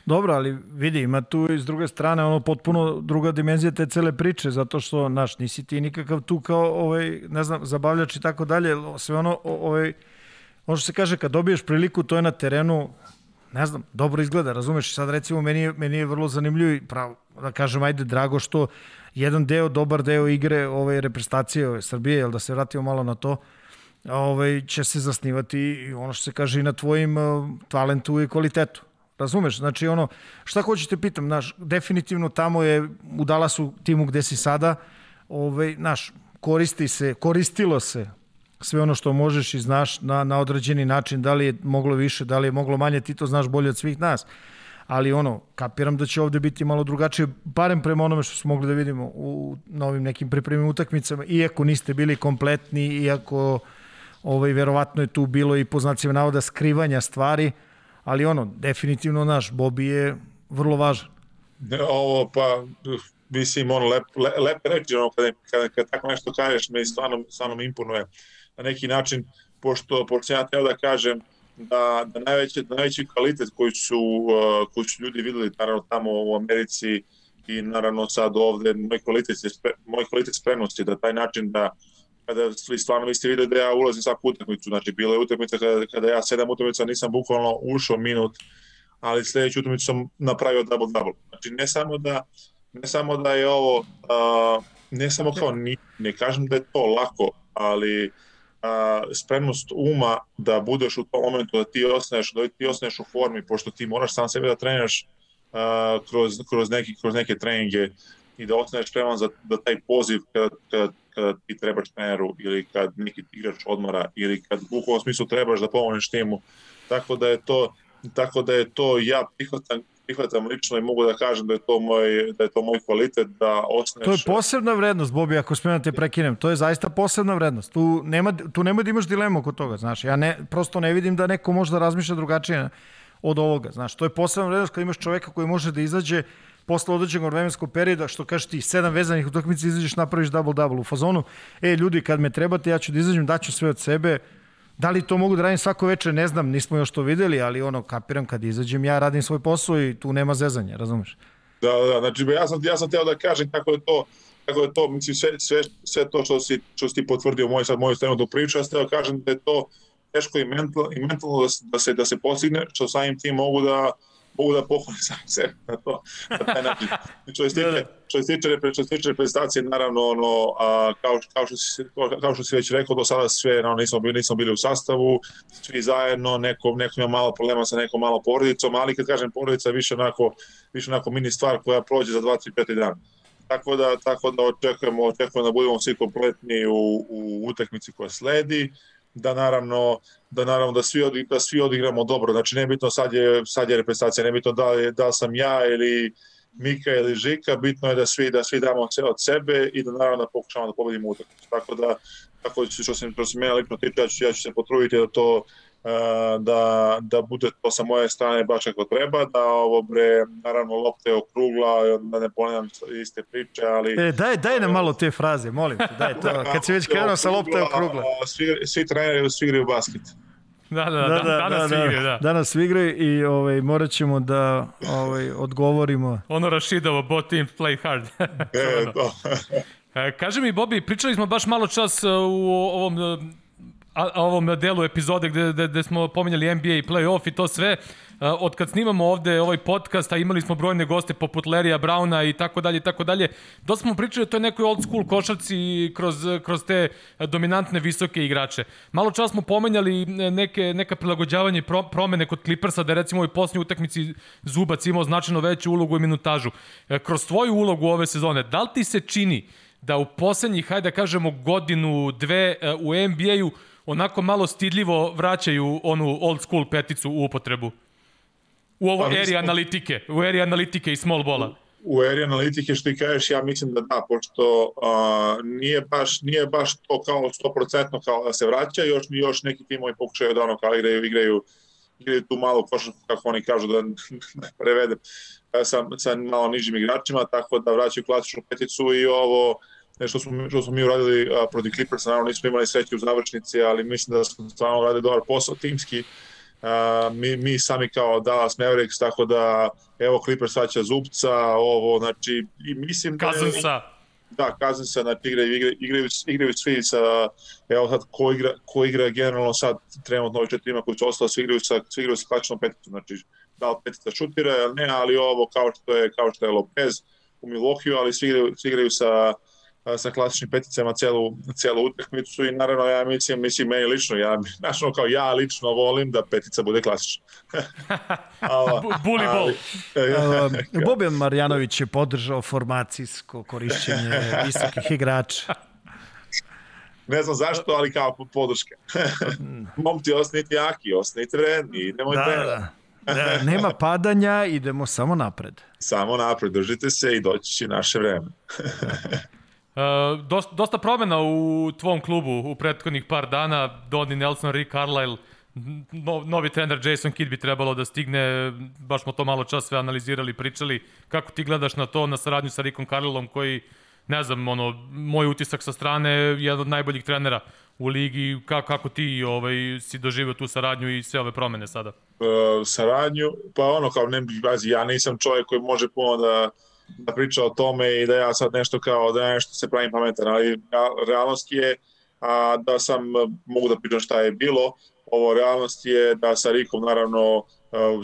Dobro, ali vidi, ima tu i s druge strane ono potpuno druga dimenzija te cele priče, zato što, naš, nisi ti nikakav tu kao, ovaj, ne znam, zabavljač i tako dalje, sve ono, ovaj, ono što se kaže, kad dobiješ priliku, to je na terenu, ne znam, dobro izgleda, razumeš? Sad recimo, meni je, meni je vrlo zanimljivo i pravo, da kažem, ajde, drago što jedan deo, dobar deo igre ove reprezentacije ove Srbije, jel da se vratimo malo na to, ovaj, će se zasnivati ono što se kaže i na tvojim uh, talentu i kvalitetu. Razumeš? Znači, ono, šta hoćete pitam, naš, definitivno tamo je u Dallasu timu gde si sada, ovaj, naš, koristi se, koristilo se sve ono što možeš i znaš na, na određeni način, da li je moglo više, da li je moglo manje, ti to znaš bolje od svih nas. Ali ono, kapiram da će ovde biti malo drugačije, barem prema onome što smo mogli da vidimo u novim nekim pripremim utakmicama, iako niste bili kompletni, iako ovaj, verovatno je tu bilo i po znacima navoda skrivanja stvari, ali ono, definitivno naš Bobi je vrlo važan. Ovo pa, mislim, ono, lep, lep, lep reći, ono, kada, kada, kada tako nešto kažeš, me stvarno, stvarno mi imponuje. Na neki način, pošto, pošto ja teo da kažem, da, da, najveći, da najveći kvalitet koji su, uh, koji su ljudi videli naravno tamo u Americi i naravno sad ovde, moj kvalitet, moj kvalitet spremnosti da taj način da kada stvarno vi ste videli da ja ulazim svaku utakmicu, znači bila je utakmica kada, kada ja sedam utakmica nisam bukvalno ušao minut, ali sledeću utakmicu sam napravio double-double. Znači ne samo da, ne samo da je ovo, uh, ne samo kao, ni, ne kažem da je to lako, ali uh, spremnost uma da budeš u tom momentu, da ti ostaneš, da ti ostaneš u formi, pošto ti moraš sam sebe da treniraš uh, kroz, kroz, neki, kroz neke treninge i da ostaneš spreman za da taj poziv kad, kad, kad ti trebaš treneru ili kad neki igrač odmora ili kad u kom smislu trebaš da pomogneš timu. Tako da je to tako da je to ja prihvatam prihvatam lično i mogu da kažem da je to moj da je to moj kvalitet da ostaneš To je posebna vrednost Bobi ako smijem da te prekinem. To je zaista posebna vrednost. Tu nema tu nema da imaš dilemu oko toga, znaš. Ja ne prosto ne vidim da neko može da razmišlja drugačije od ovoga, znaš. To je posebna vrednost kad imaš čoveka koji može da izađe posle određenog vremenskog perioda, što kažeš ti, sedam vezanih utakmica, izađeš, napraviš double-double u fazonu, e, ljudi, kad me trebate, ja ću da izađem, daću sve od sebe, Da li to mogu da radim svako večer, ne znam, nismo još to videli, ali ono, kapiram kad izađem, ja radim svoj posao i tu nema zezanja, razumeš? Da, da, znači ja sam, ja sam teo da kažem kako je to, kako je to, mislim, sve, sve, sve to što si, što si potvrdio moj, sad moju do priču, ja sam teo da kažem da je to teško i mentalno, i mentalno da, da, se, da se postigne, što samim tim mogu da, mogu da pohvalim sam sebe na to, na taj način. Što se tiče, da, da. što se tiče, što se tiče reprezentacije, naravno, ono, a, kao, kao, što si, kao što si već rekao, do sada sve, no, nismo, bili, nismo bili u sastavu, svi zajedno, neko, neko ima malo problema sa nekom malo porodicom, ali kad kažem porodica, više onako, više onako mini stvar koja prođe za 2, 3, 5 dana. Tako da, tako da očekujemo, očekujemo da budemo svi kompletni u, u utakmici koja sledi da naravno da naravno da svi odi, da svi odigramo dobro. Znači nebitno sad je sad je reprezentacija, nebitno da je da sam ja ili Mika ili Žika, bitno je da svi da svi damo sve od sebe i da naravno da pokušamo da pobedimo utakmicu. Tako da tako da što se što se mene lično tiče, ja ću, ja ću se potruditi da to da, da bude to sa moje strane baš kako treba, da ovo bre, naravno lopta je okrugla, da ne ponavljam iste priče, ali... E, daj, daj nam malo te fraze, molim te, daj to, kad si već krenuo sa lopta je okrugla. Svi, svi treneri svi igraju basket. Da, da, da, da, da danas da, igraju, da. Danas svi igraju i ovaj, morat ćemo da ovaj, odgovorimo. Ono Rašidovo, both teams play hard. e, to. E, kaži mi, Bobi, pričali smo baš malo čas u ovom a, ovom delu epizode gde, gde, gde smo pominjali NBA i playoff i to sve, od kad snimamo ovde ovaj podcast, a imali smo brojne goste poput Lerija Brauna i tako dalje i tako dalje, dosta smo pričali o toj nekoj old school košarci kroz, kroz te dominantne visoke igrače. Malo čas smo pomenjali neke, neka prilagođavanje pro, promene kod Clippersa, da recimo u posljednjoj utakmici Zubac imao značajno veću ulogu i minutažu. E, kroz tvoju ulogu ove sezone, da li ti se čini da u poslednjih, hajde da kažemo, godinu, dve e, u NBA-u onako malo stidljivo vraćaju onu old school peticu u upotrebu. U ovo pa, eri smo... analitike, u eri analitike i small bola. U eri analitike što ti kažeš, ja mislim da da, pošto a, nije, baš, nije baš to kao 100% kao da se vraća, još, još neki timovi pokušaju da ono kao igraju, igraju, igraju tu malo košarku, kako oni kažu da ne prevedem, sa, sa malo nižim igračima, tako da vraćaju klasičnu peticu i ovo nešto smo, što smo mi uradili a, protiv Clippersa, naravno nismo imali sreće u završnici, ali mislim da smo stvarno uradili dobar posao timski. A, mi, mi sami kao Dallas Mavericks, tako da evo Clippers svaća Zubca, ovo, znači, i mislim da... Kazansa. Da, Kazansa, znači igraju, igraju, igraju, igraju svi sa, evo sad, ko igra, ko igra generalno sad, trenutno ovih četiri koji su ostali, svi igraju sa, svi igraju sa klasičnom peticom, znači, da li petica šutira, ne, ali ovo kao što je, kao što je Lopez u Milwaukee, ali svi igraju, svi igraju sa, sa klasičnim peticama celu, celu utakmicu i naravno ja mislim, mislim meni lično, ja, znaš ono kao ja lično volim da petica bude klasična. Bully ball. Boban Marjanović je podržao formacijsko korišćenje visokih igrača. Ne znam zašto, ali kao podrške. Momci, osnite jaki, osnite vredni, nemojte... Da, da. Da, nema padanja, idemo samo napred. Samo napred, držite se i doći će naše vreme. Uh, dosta, dosta promena u tvom klubu u prethodnih par dana. Donnie Nelson, Rick Carlisle, no, novi trener Jason Kidd bi trebalo da stigne. Baš smo to malo čas sve analizirali, pričali. Kako ti gledaš na to, na saradnju sa Rickom Carlisleom koji, ne znam, ono, moj utisak sa strane je jedan od najboljih trenera u ligi. Kako, kako ti ovaj, si doživio tu saradnju i sve ove promene sada? Uh, saradnju? Pa ono, kao ne, ja nisam čovjek koji može puno da da priča o tome i da ja sad nešto kao da nešto se pravim pametan, ali realnost je a, da sam, mogu da pričam šta je bilo, ovo realnost je da sa Rikom naravno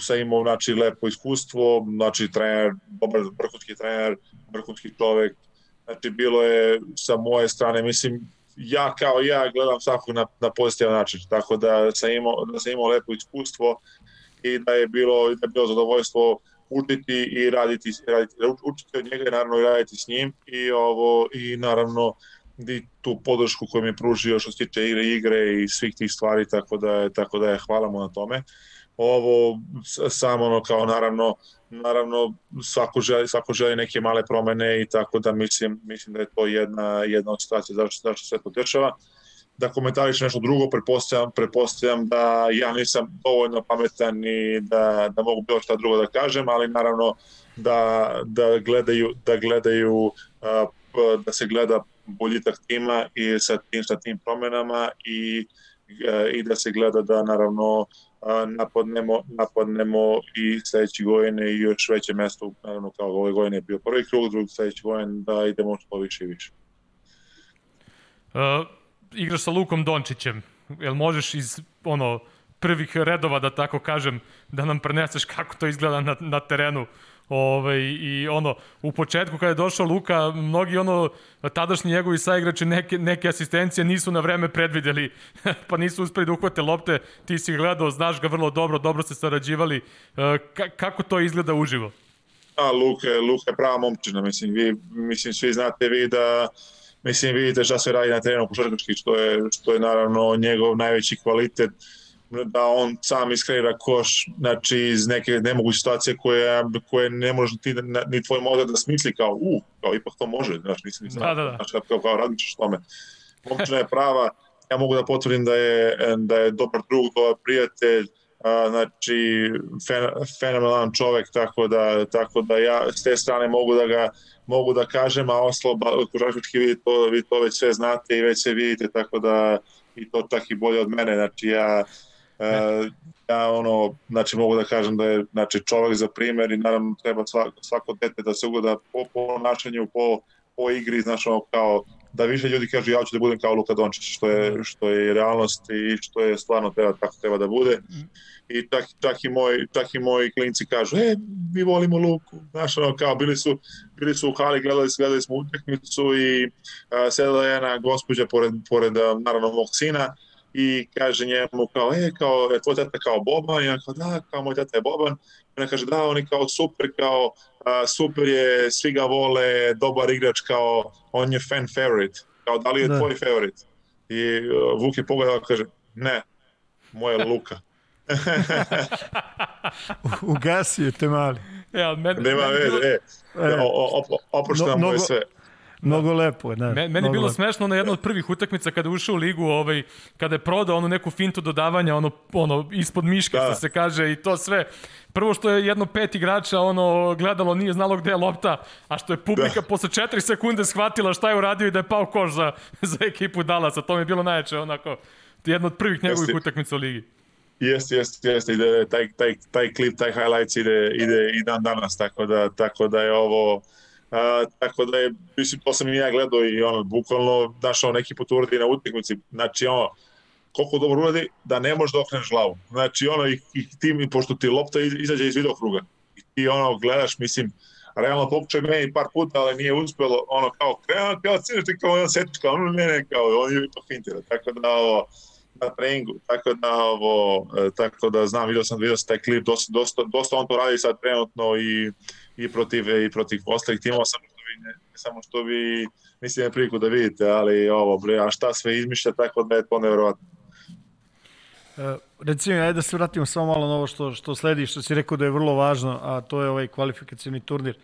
sa imao znači, lepo iskustvo, znači trener, dobar vrhunski trener, vrhunski čovek, znači bilo je sa moje strane, mislim, ja kao ja gledam svakog na, na pozitivan način, tako da sam imao, da sam imao lepo iskustvo i da je bilo, da je bilo zadovoljstvo učiti i raditi, raditi učiti od njega i naravno i raditi s njim i ovo i naravno i tu podršku koju mi je pružio što se tiče igre, igre i svih tih stvari, tako da je, tako da je hvala mu na tome. Ovo samo ono kao naravno naravno svako želi, svako želi neke male promene i tako da mislim, mislim da je to jedna, jedna od situacija zašto, zašto sve to dešava da komentariš nešto drugo, prepostavljam, prepostavljam da ja nisam dovoljno pametan i da, da mogu bilo šta drugo da kažem, ali naravno da, da gledaju, da gledaju da se gleda boljitak tima i sa tim, sa tim promenama i, i da se gleda da naravno napadnemo, napadnemo i sledeće godine i još veće mesto, naravno kao ove godine je bio prvi krug, drugi sledeće godine da idemo što više i više. Uh igraš sa Lukom Dončićem, jel možeš iz ono prvih redova, da tako kažem, da nam preneseš kako to izgleda na, na terenu Ove, ovaj, I ono, u početku kada je došao Luka, mnogi ono, tadašnji njegovi saigrači neke, neke asistencije nisu na vreme predvideli, pa nisu uspeli da uhvate lopte, ti si gledao, znaš ga vrlo dobro, dobro se sarađivali. E, ka, kako to izgleda uživo? A, Luka, Luka je prava momčina, mislim, vi, mislim, svi znate vi da Mislim, vidite šta se radi na terenu košarkaški, što je, što je naravno njegov najveći kvalitet da on sam iskreira koš, znači iz neke nemoguće situacije koje, koje ne može ti, ni tvoj mozak da smisli kao, uh, kao ipak to može, znaš, nisi ni znao, da, da, da. znači kao, kao razmišljaš tome. Momčina je prava, ja mogu da potvrdim da je, da je dobar drug, dobar prijatelj, a, znači fen, fenomenalan čovek, tako da, tako da ja s te strane mogu da ga mogu da kažem, a ostalo košarkaški vi to, vi to već sve znate i već se vidite, tako da i to čak i bolje od mene, znači ja Uh, ja ono, znači mogu da kažem da je znači čovek za primer i naravno treba svako, svako dete da se ugleda po ponašanju, po, po igri, znači ono kao da više ljudi kažu ja ću da budem kao Luka Dončić, što je, što je realnost i što je stvarno treba, tako treba da bude. I čak, čak, i moj, čak i moji klinci kažu, e, mi volimo Luku. Znaš, ono, kao, bili su, bili su u hali, gledali, gledali smo utakmicu i a, sedela je jedna gospođa pored, pored naravno, mog sina i kaže njemu kao, e, kao, je tvoj tata kao Boban? I on kao, da, kao moj tata je Boban. Ona kaže, da, on je kao super, kao, a, super je, svi ga vole, dobar igrač, kao, on je fan favorite. Kao, da li je da. tvoj favorite? I uh, Vuk je pogledao, kaže, ne, moje Luka. Ugasio te mali. Ja, men, Nema veze, e, e, oproštam no, je sve. Mnogo lepo, da. Meni, meni je bilo lepo. smešno na jedno od prvih utakmica kada je ušao u ligu, ovaj, kada je prodao onu neku fintu dodavanja, ono, ono ispod miške, da. što se kaže, i to sve. Prvo što je jedno pet igrača ono gledalo, nije znalo gde je lopta, a što je publika da. posle 4 sekunde shvatila šta je uradio i da je pao koš za, za ekipu Dallasa. To mi je bilo najjače, onako, jedno od prvih njegovih utakmica u ligi. Jeste, jeste, jeste, ide, taj, taj, taj klip, taj highlights ide, ide i dan danas, tako da, tako da je ovo, A, tako da je, mislim, to sam i ja gledao i ono, bukvalno, znaš, on neki put uradi na utakmici, znači ono, koliko dobro uradi, da ne možeš da okreneš glavu. Znači, ono, i, i ti, pošto ti lopta izađe iz vidokruga, i ti ono, gledaš, mislim, realno pokušaj meni par puta, ali nije uspelo, ono, kao, krenuo, kao, ciješ ti kao, ono, setiš, kao, ono, ne, ne, kao, on je ipak fintira, tako da, ovo, na treningu, tako da, ovo, e, tako da znam, vidio sam, vidio sam taj klip, dosta, dosta, dosta on to radi sad trenutno i i protiv, i protiv ostalih timova, samo što vi, ne, samo što vi niste imali priliku da vidite, ali ovo, bre, a šta sve izmišlja, tako da je to nevjerovatno. E, recimo, ajde da se vratimo samo malo na ovo što, što sledi, što si rekao da je vrlo važno, a to je ovaj kvalifikacijni turnir.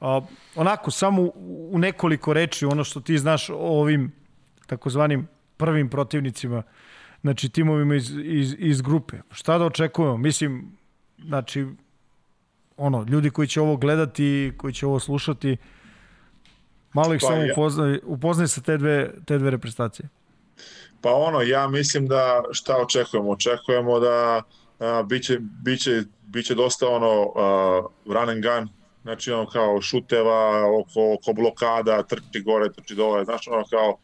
A, onako, samo u, u nekoliko reči, ono što ti znaš o ovim takozvanim prvim protivnicima, znači timovima iz, iz, iz grupe. Šta da očekujemo? Mislim, znači, ono, ljudi koji će ovo gledati, koji će ovo slušati, malo ih pa, samo upoznaj, upoznaj sa te dve, te dve reprezentacije. Pa ono, ja mislim da šta očekujemo? Očekujemo da a, biće, biće, biće dosta ono a, run and gun, znači ono kao šuteva oko, oko blokada, trči gore, trči dole, znači ono kao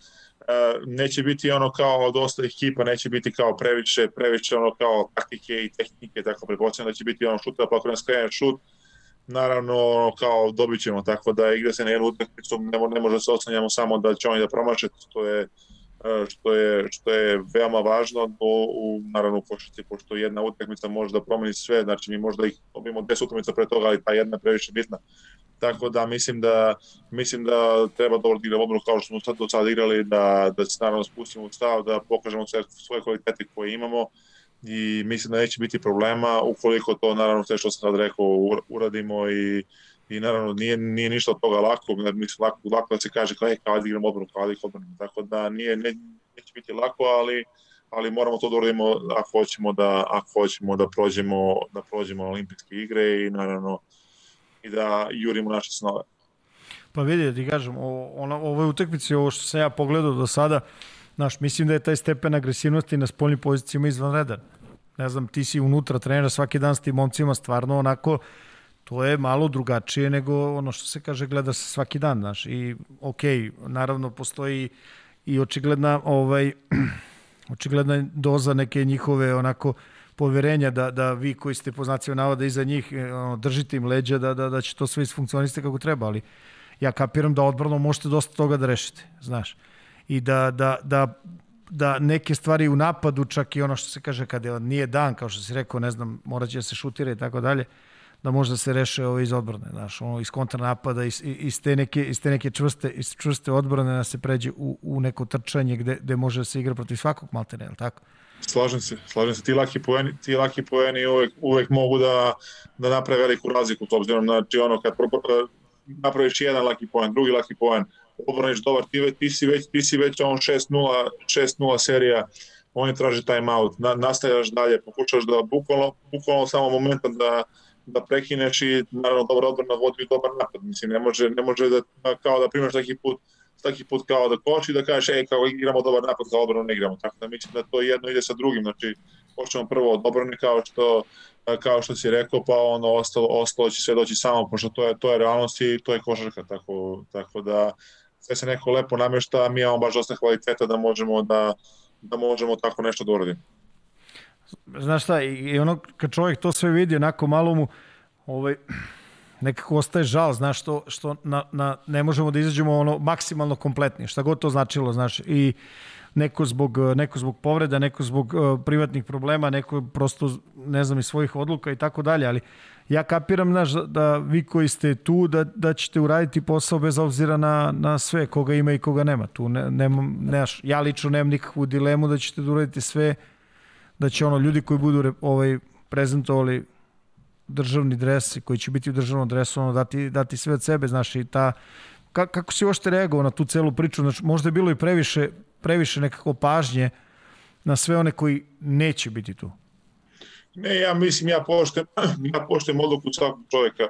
neće biti ono kao dosta ekipa, neće biti kao previše, previše ono kao taktike i tehnike, tako pretpostavljam da će biti ono šuta, pa ako nas šut, naravno kao dobit ćemo, tako da igra se na jednu utakmicu, ne, ne može se oslanjamo samo da će oni da promaše, to je što je, što je veoma važno u, u naravno u košarci, pošto jedna utakmica može da promeni sve, znači mi možda ih dobijemo 10 utakmica pre toga, ali ta jedna je previše bitna. Tako da mislim da mislim da treba dobro da igramo odbranu kao što smo sad do sada igrali, da, da se naravno spustimo u stav, da pokažemo sve svoje kvalitete koje imamo i mislim da neće biti problema ukoliko to naravno sve što sam sad rekao uradimo i i naravno nije, nije ništa od toga lako, mislim lako, lako da se kaže kao, je, kao da igramo odbranu, kao odbranu, tako da nije, ne, neće biti lako, ali ali moramo to da uradimo ako hoćemo da ako hoćemo da prođemo da prođemo olimpijske igre i naravno i da jurimo naše snove. Pa vidi, da ti kažem, o, ona, ovoj utakmici, ovo što sam ja pogledao do sada, znaš, mislim da je taj stepen agresivnosti na spoljnim pozicijama izvanredan. Ne znam, ti si unutra trenera svaki dan s tim momcima, stvarno onako, to je malo drugačije nego ono što se kaže gleda se svaki dan, znaš. I ok, naravno postoji i očigledna ovaj očigledna doza neke njihove onako poverenja da, da vi koji ste po znacima iza njih e, ono, držite im leđa da, da, da će to sve isfunkcionisati kako treba, ali ja kapiram da odbrano možete dosta toga da rešite, znaš. I da, da, da, da neke stvari u napadu, čak i ono što se kaže kada nije dan, kao što si rekao, ne znam, morat će da se šutira i tako dalje, da možda se reše ovo iz odbrane, znaš, ono, iz kontranapada, iz, iz, te neke, iz te neke čvrste, iz čvrste odbrane da se pređe u, u neko trčanje gde, gde može da se igra protiv svakog maltene, je tako? Slažem se, slažem se. Ti laki poeni, ti laki poeni uvek, uvek mogu da, da naprave veliku razliku, s obzirom na, znači ono, kad pro, napraviš jedan laki poen, drugi laki poen, obraniš dobar, ti, ti, si već, ti si već on 6-0, 6-0 serija, oni traže time out, na, nastajaš dalje, pokušaš da bukvalno, bukvalno samo momentan da, da prekineš i naravno dobar odbrana vodi dobar napad. Mislim, ne može, ne može da, kao da primaš taki put svaki put kao da koči da kažeš ej kao igramo dobar napad za odbranu ne igramo. Tako da mislim da to jedno ide sa drugim. Znači počnemo prvo od odbrane kao što kao što si rekao pa ono ostalo ostalo će sve doći samo pošto to je to je realnost i to je košarka tako tako da sve se neko lepo namešta mi imamo baš dosta kvaliteta da možemo da da možemo tako nešto da uradimo Znaš šta, i ono kad čovjek to sve vidi, onako malo mu ovaj, nekako ostaje žal, znaš, što, što na, na, ne možemo da izađemo ono maksimalno kompletni, šta god to značilo, znaš, i neko zbog, neko zbog povreda, neko zbog uh, privatnih problema, neko prosto, ne znam, iz svojih odluka i tako dalje, ali ja kapiram, znaš, da, da vi koji ste tu, da, da ćete uraditi posao bez obzira na, na sve, koga ima i koga nema. Tu ne, nemam, nemaš, ja lično nemam nikakvu dilemu da ćete da uraditi sve, da će ono ljudi koji budu ovaj, prezentovali državni dres koji će biti u državnom dresu, ono, dati, dati sve od sebe, znaš, i ta, ka, kako si ošte reagovao na tu celu priču, znači, možda je bilo i previše, previše nekako pažnje na sve one koji neće biti tu. Ne, ja mislim, ja poštem, ja poštem odluku svakog čoveka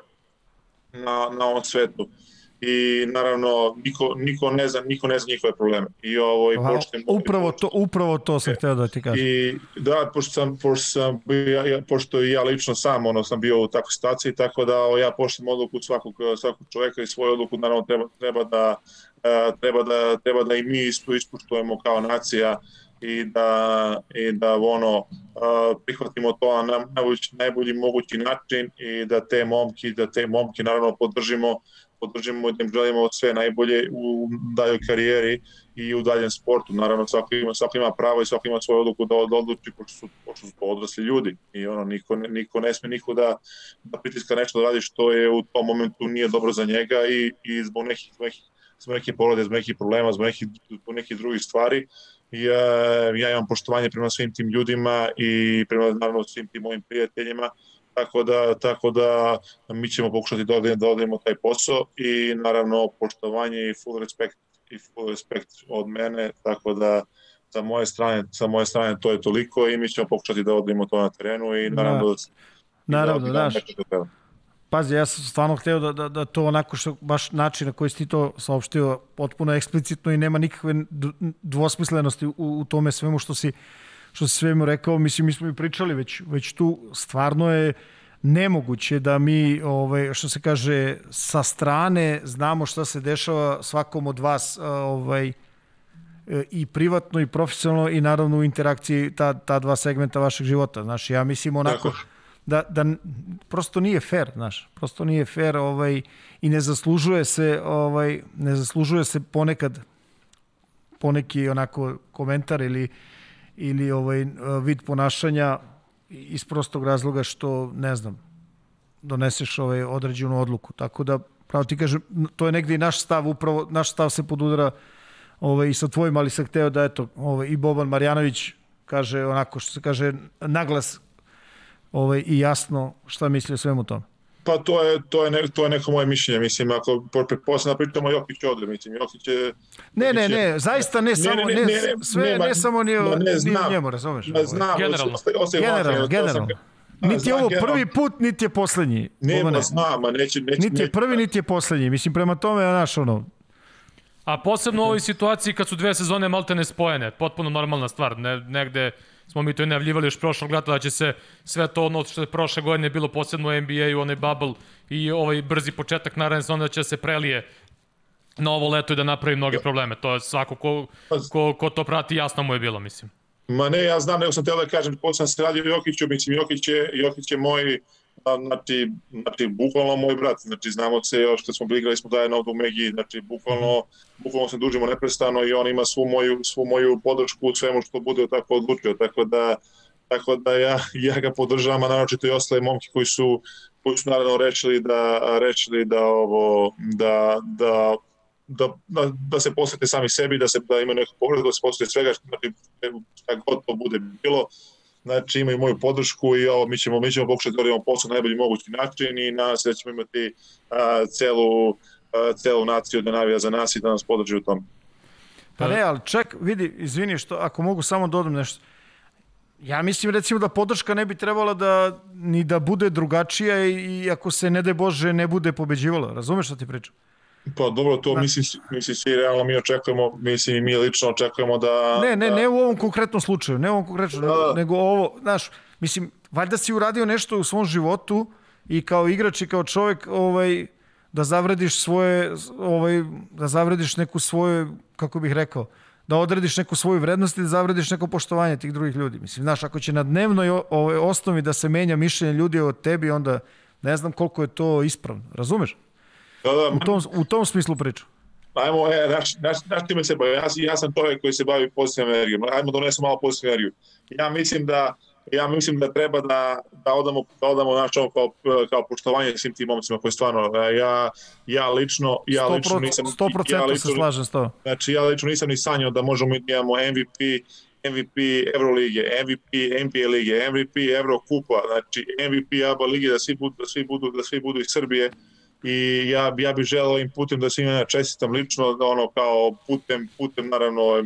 na, na ovom svetu i naravno niko, niko ne zna niko ne zna njihove probleme. I ovo i poštem upravo to upravo to sam hteo da ti kažem. I da pošto sam pošto sam ja, ja pošto i ja lično sam ono sam bio u takvoj situaciji tako da o, ja poštem odluku svakog svakog čoveka i svoju odluku naravno treba treba da treba da treba da i mi isto ispoštujemo kao nacija i da, i da ono prihvatimo to na najbolji, najbolji mogući način i da te momki da te momki naravno podržimo podržimo da im želimo sve najbolje u daljoj karijeri i u daljem sportu. Naravno, svako ima, svako ima pravo i svako ima svoju odluku da, odluči, pošto su, pošto su to odrasli ljudi. I ono, niko, niko ne sme niko da, da pritiska nešto da radi što je u tom momentu nije dobro za njega i, i zbog nekih, nekih zbog nekih porode, zbog nekih problema, zbog nekih, zbog nekih drugih stvari. Ja, ja imam poštovanje prema svim tim ljudima i prema naravno svim tim mojim prijateljima tako da, tako da mi ćemo pokušati da odemo, da odemo taj posao i naravno poštovanje i full respect i full respect od mene, tako da sa moje strane, sa moje strane to je toliko i mi ćemo pokušati da odemo to na terenu i naravno da, da naravno, da, daš. Pazi, ja sam stvarno hteo da, da, da to onako što, baš način na koji si ti to saopštio potpuno eksplicitno i nema nikakve dvosmislenosti u, u tome svemu što si što se svemu rekao, mislim, mi smo i pričali već, već tu, stvarno je nemoguće da mi, ovaj, što se kaže, sa strane znamo šta se dešava svakom od vas ovaj, i privatno i profesionalno i naravno u interakciji ta, ta dva segmenta vašeg života. Znaš, ja mislim onako da, da prosto nije fair, znaš, prosto nije fair ovaj, i ne zaslužuje se, ovaj, ne zaslužuje se ponekad poneki onako komentar ili ili ovaj vid ponašanja iz prostog razloga što ne znam doneseš ovaj određenu odluku. Tako da pravo ti kažem to je negde i naš stav upravo naš stav se podudara ovaj i sa tvojim ali sam hteo da eto ovaj i Boban Marjanović kaže onako što se kaže naglas ovaj i jasno šta misli o svemu tome. Pa to je, to je, ne, to je neko moje mišljenje, mislim, ako pretpostavljamo da pričamo Jokić ovde, mislim, Jokić je... Ne, ne, ne, zaista ne, samo, ne, ne, ne, sve, ne, ne samo ni, ne, znam, ni njemu, razumeš? Ne znam, generalno. Osim, generalno, generalno. Niti je ovo prvi put, niti je poslednji. Ne, ma znam, a neće, neće... Niti je prvi, niti je poslednji. Mislim, prema tome, naš, ono, A posebno u ovoj situaciji kad su dve sezone maltene spojene, potpuno normalna stvar, ne, negde smo mi to i najavljivali još prošlog leta da će se sve to ono što je prošle godine bilo posebno u NBA-u, onaj bubble i ovaj brzi početak naravno sezone da će se prelije na ovo leto i da napravi mnoge probleme. To je svako ko, ko, ko to prati jasno mu je bilo, mislim. Ma ne, ja znam, nego sam teo da kažem, ko sam se radio Jokiću, mislim, Jokić je, Jokić je moj znači, znači, bukvalno moj brat, znači, znamo se još kad smo bili, igrali smo zajedno ovdje u Megi, znači, bukvalno, bukvalno se dužimo neprestano i on ima svu moju, svu moju podršku u svemu što bude tako odlučio, tako da, tako da ja, ja ga podržavam, a naročito i ostale momke koji su, koji su naravno rečili da, rečili da ovo, da, da da, da, da se posvete sami sebi, da se da ima neku povredu, da se posvete svega znači, šta god to bude bilo. Znači imaju moju podršku i ovo, mi ćemo, mi ćemo pokušati da radimo posao na najbolji mogući način i nadam se da ćemo imati a, celu, a, celu naciju da navija za nas i da nas podrži u tom. Pa ne, ali ček, vidi, izvini što, ako mogu samo dodam da nešto. Ja mislim recimo da podrška ne bi trebala da ni da bude drugačija i, i ako se ne de Bože ne bude pobeđivala. Razumeš šta ti pričam? Pa dobro, to da. mislim, mislim svi realno mi očekujemo, mislim i mi lično očekujemo da... Ne, ne, da... ne u ovom konkretnom slučaju, ne u ovom konkretnom, da. nego ovo, znaš, mislim, valjda si uradio nešto u svom životu i kao igrač i kao čovek, ovaj, da zavrediš svoje, ovaj, da zavrediš neku svoju, kako bih rekao, da odrediš neku svoju vrednost i da zavrediš neko poštovanje tih drugih ljudi. Mislim, znaš, ako će na dnevnoj ovaj, osnovi da se menja mišljenje ljudi o tebi, onda ne znam koliko je to ispravno. Razumeš? Da, da, u, tom, u tom smislu priča. Ajmo, e, naš, naš, naš time se bavi. Ja, ja sam čovjek koji se bavi pozitivnom energijom. Ajmo donesemo malo pozitivnu energiju. Ja mislim da ja mislim da treba da, da odamo, da odamo naš kao, kao poštovanje svim tim momcima koji stvarno, e, ja, ja lično, ja 100%, lično nisam... 100% ja lično, se slažem s to. Znači, ja lično nisam ni sanjao da možemo imamo MVP, MVP Evrolige, MVP NBA lige, MVP Evrokupa, znači MVP ABA lige, da svi budu, da svi budu, da svi budu iz Srbije i ja, ja bih želeo ovim putem da svima čestitam lično, da ono kao putem, putem naravno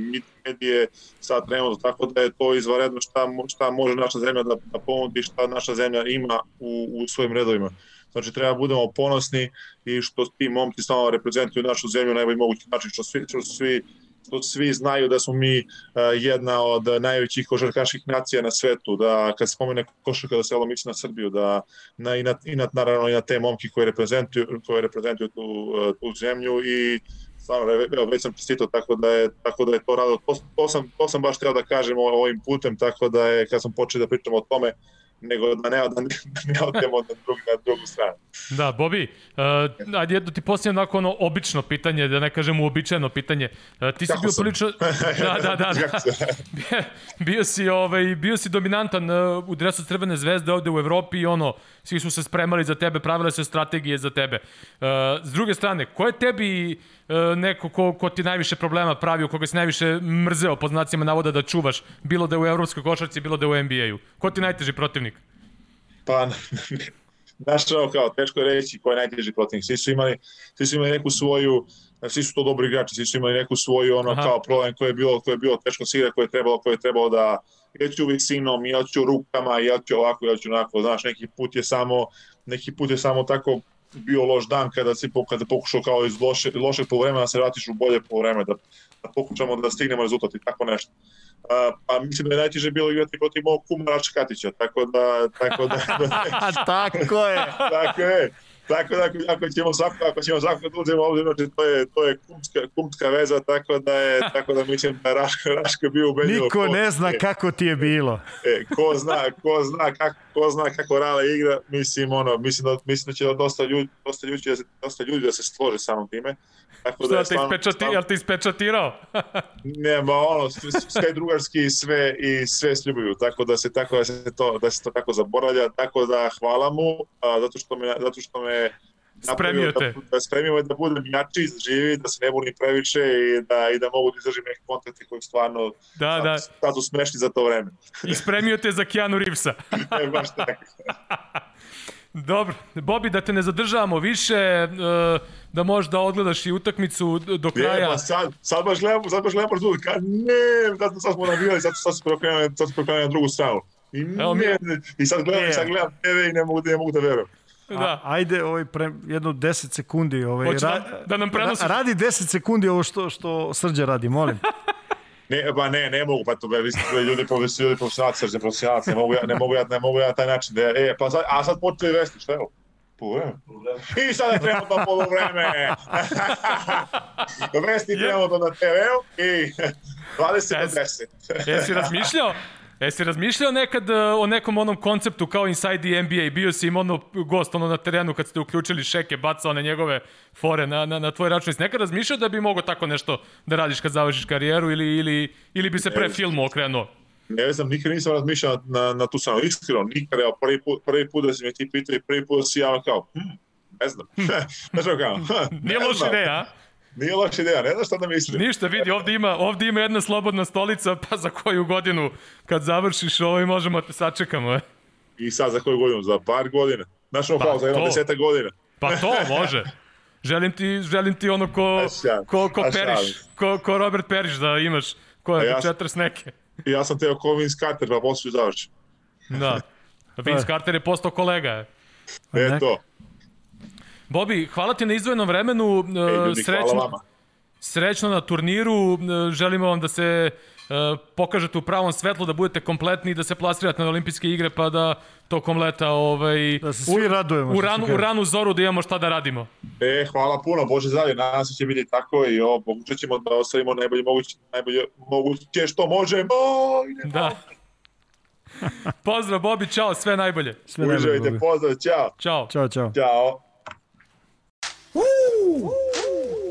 medije sad trenutno, tako da je to izvaredno šta, šta može naša zemlja da, da ponudi, šta naša zemlja ima u, u svojim redovima. Znači treba da budemo ponosni i što ti momci samo reprezentuju našu zemlju na najbolji mogući način, što svi, što svi što svi znaju da smo mi uh, jedna od najvećih košarkaških nacija na svetu, da kad se pomene košarka da se ovo misli na Srbiju, da na, i, na, i na, naravno i na te momki koji reprezentuju, koji reprezentuju tu, uh, tu zemlju i stvarno, evo, već sam čestitao, tako da je, tako da je to rado. To, to, sam, to sam baš teo da kažem ovim putem, tako da je, kad sam počeo da pričam o tome, nego da ne, da ne, da ne odemo na, drugu, na drugu stranu. Da, Bobi, uh, ajde jedno ti posljedno onako ono obično pitanje, da ne kažem uobičajeno pitanje. Uh, ti si Kako bio sam? prilično... Da, da, da. da. bio, si, ovaj, bio si dominantan uh, u dresu Crvene zvezde ovde u Evropi i ono, svi su se spremali za tebe, pravile se strategije za tebe. Uh, s druge strane, ko je tebi neko ko, ko ti najviše problema pravio, koga si najviše mrzeo, po znacima navoda da čuvaš, bilo da je u evropskoj košarci, bilo da je u NBA-u? Ko ti najteži protivnik? Pa, znaš ovo kao, teško je reći ko je najteži protivnik. Svi su imali, svi su imali neku svoju, svi su to dobri igrači, svi su imali neku svoju ono Aha. kao problem koje je bilo, koje je bilo teško sigra, koje je trebalo, koje je trebalo da ja ću visinom, ja ću rukama, ja ću ovako, ja ću onako, znaš, neki put je samo, neki put je samo tako bio loš dan kada si kada pokušao kao iz loše, lošeg polovremena da se vratiš u bolje polovreme, da, da pokušamo da stignemo rezultat i tako nešto. A, pa mislim da je najteže bilo igrati protiv mog kuma Račkatića, tako da... Tako, da, da tako je! tako je! Tako da ako ćemo svako, ako ćemo svako da uzemo znači to je, to je kumska, kumska veza, tako da je, tako da mislim da Raško, Raško bio ubedljivo. Niko ne zna e, kako ti je bilo. E, ko zna, ko zna kako, ko zna kako Rale igra, mislim ono, mislim da, mislim da će dosta ljudi, dosta ljudi, da se, dosta ljudi da se slože samom time. Tako da je stvarno, te ispečati, jel te ispečatirao? ne, ma ono, sve drugarski i sve, i sve sljubuju, tako da se tako da se to, da se to tako zaboravlja, tako da hvala mu, a, zato što me, zato što me Spremio te. Da, da spremio da budem jači, živi, da se ne bunim previše i da, i da mogu da izdržim neke kontakte koji stvarno da, da. sad su smešni za to vreme. I spremio te za Keanu Reevesa. e, baš tako. Dobro, Bobi, da te ne zadržavamo više, e, da možeš da odgledaš i utakmicu do kraja. Ne, pa sad, sad baš gledamo, sad baš gledamo tu, kad ne, sad, sad smo navijali, sad, sad smo prokrenuli, sad smo prokrenuli na drugu stranu. I, Evo, ne, mi... I sad gledam, ne. sad gledam TV i ne mogu, ne mogu da verujem. Da. A, ajde ovaj pre, jedno 10 sekundi ovaj ra, da nam prenosiš. Radi 10 sekundi ovo što što Srđa radi, molim. Ne, ba ne, ne mogu, pa to vi ste ljudi profesionalci, profesionalci, srđe profesionalci, ne mogu ja, ne mogu ja, ne mogu ja taj način da e, pa sad, a sad počeli vesti, šta je ovo? Polovreme. I sada je trenutno polovreme. vesti trenutno na TV-u i 20 do 10. Jesi razmišljao? Jesi razmišljao nekad uh, o nekom onom konceptu kao Inside the NBA? Bio si im ono gost ono na terenu kad ste uključili šeke, bacao na njegove fore na, na, na tvoj račun. Jesi nekad razmišljao da bi mogo tako nešto da radiš kad završiš karijeru ili, ili, ili bi se pre filmu okrenuo? Ne znam, nikad nisam razmišljao na, na tu stranu. Iskreno, nikad, evo, prvi put, prvi put da si me ti pitao i prvi put da si ja kao, hm, ne znam. Znaš kao, Nije loša ideja, a? Nije loša ideja, ne znaš šta da mislim. Ništa, vidi, ovde ima, ovde ima jedna slobodna stolica, pa za koju godinu kad završiš ovo i možemo da te sačekamo. Eh? I sad za koju godinu? Za par godina. Znaš ono pa, za jedno deseta godina. Pa to može. Želim ti, želim ti ono ko, ko, ko Periš, ko, ko Robert Periš da imaš, ko je ja, 40 neke. Ja sam teo ko Vince Carter, pa posle završi. Da. Vince Carter je postao kolega. E, to. Bobi, hvala ti na izdvojenom vremenu. Ej, ljudi, srećno, srećno na turniru. Želimo vam da se pokažete u pravom svetlu, da budete kompletni i da se plasirate na olimpijske igre, pa da tokom leta ovaj, da se svi radujemo. U, ranu, u ranu zoru da imamo šta da radimo. E, hvala puno, Bože zdravlje, nadam se će biti tako i ovo, pokušat ćemo da ostavimo najbolje moguće, najbolje moguće što možemo. Da. pozdrav, Bobi, čao, sve najbolje. Sve najbolje, Uživajte, pozdrav, čao. Ćao. Ćao, čao. Ćao. Woo! Woo!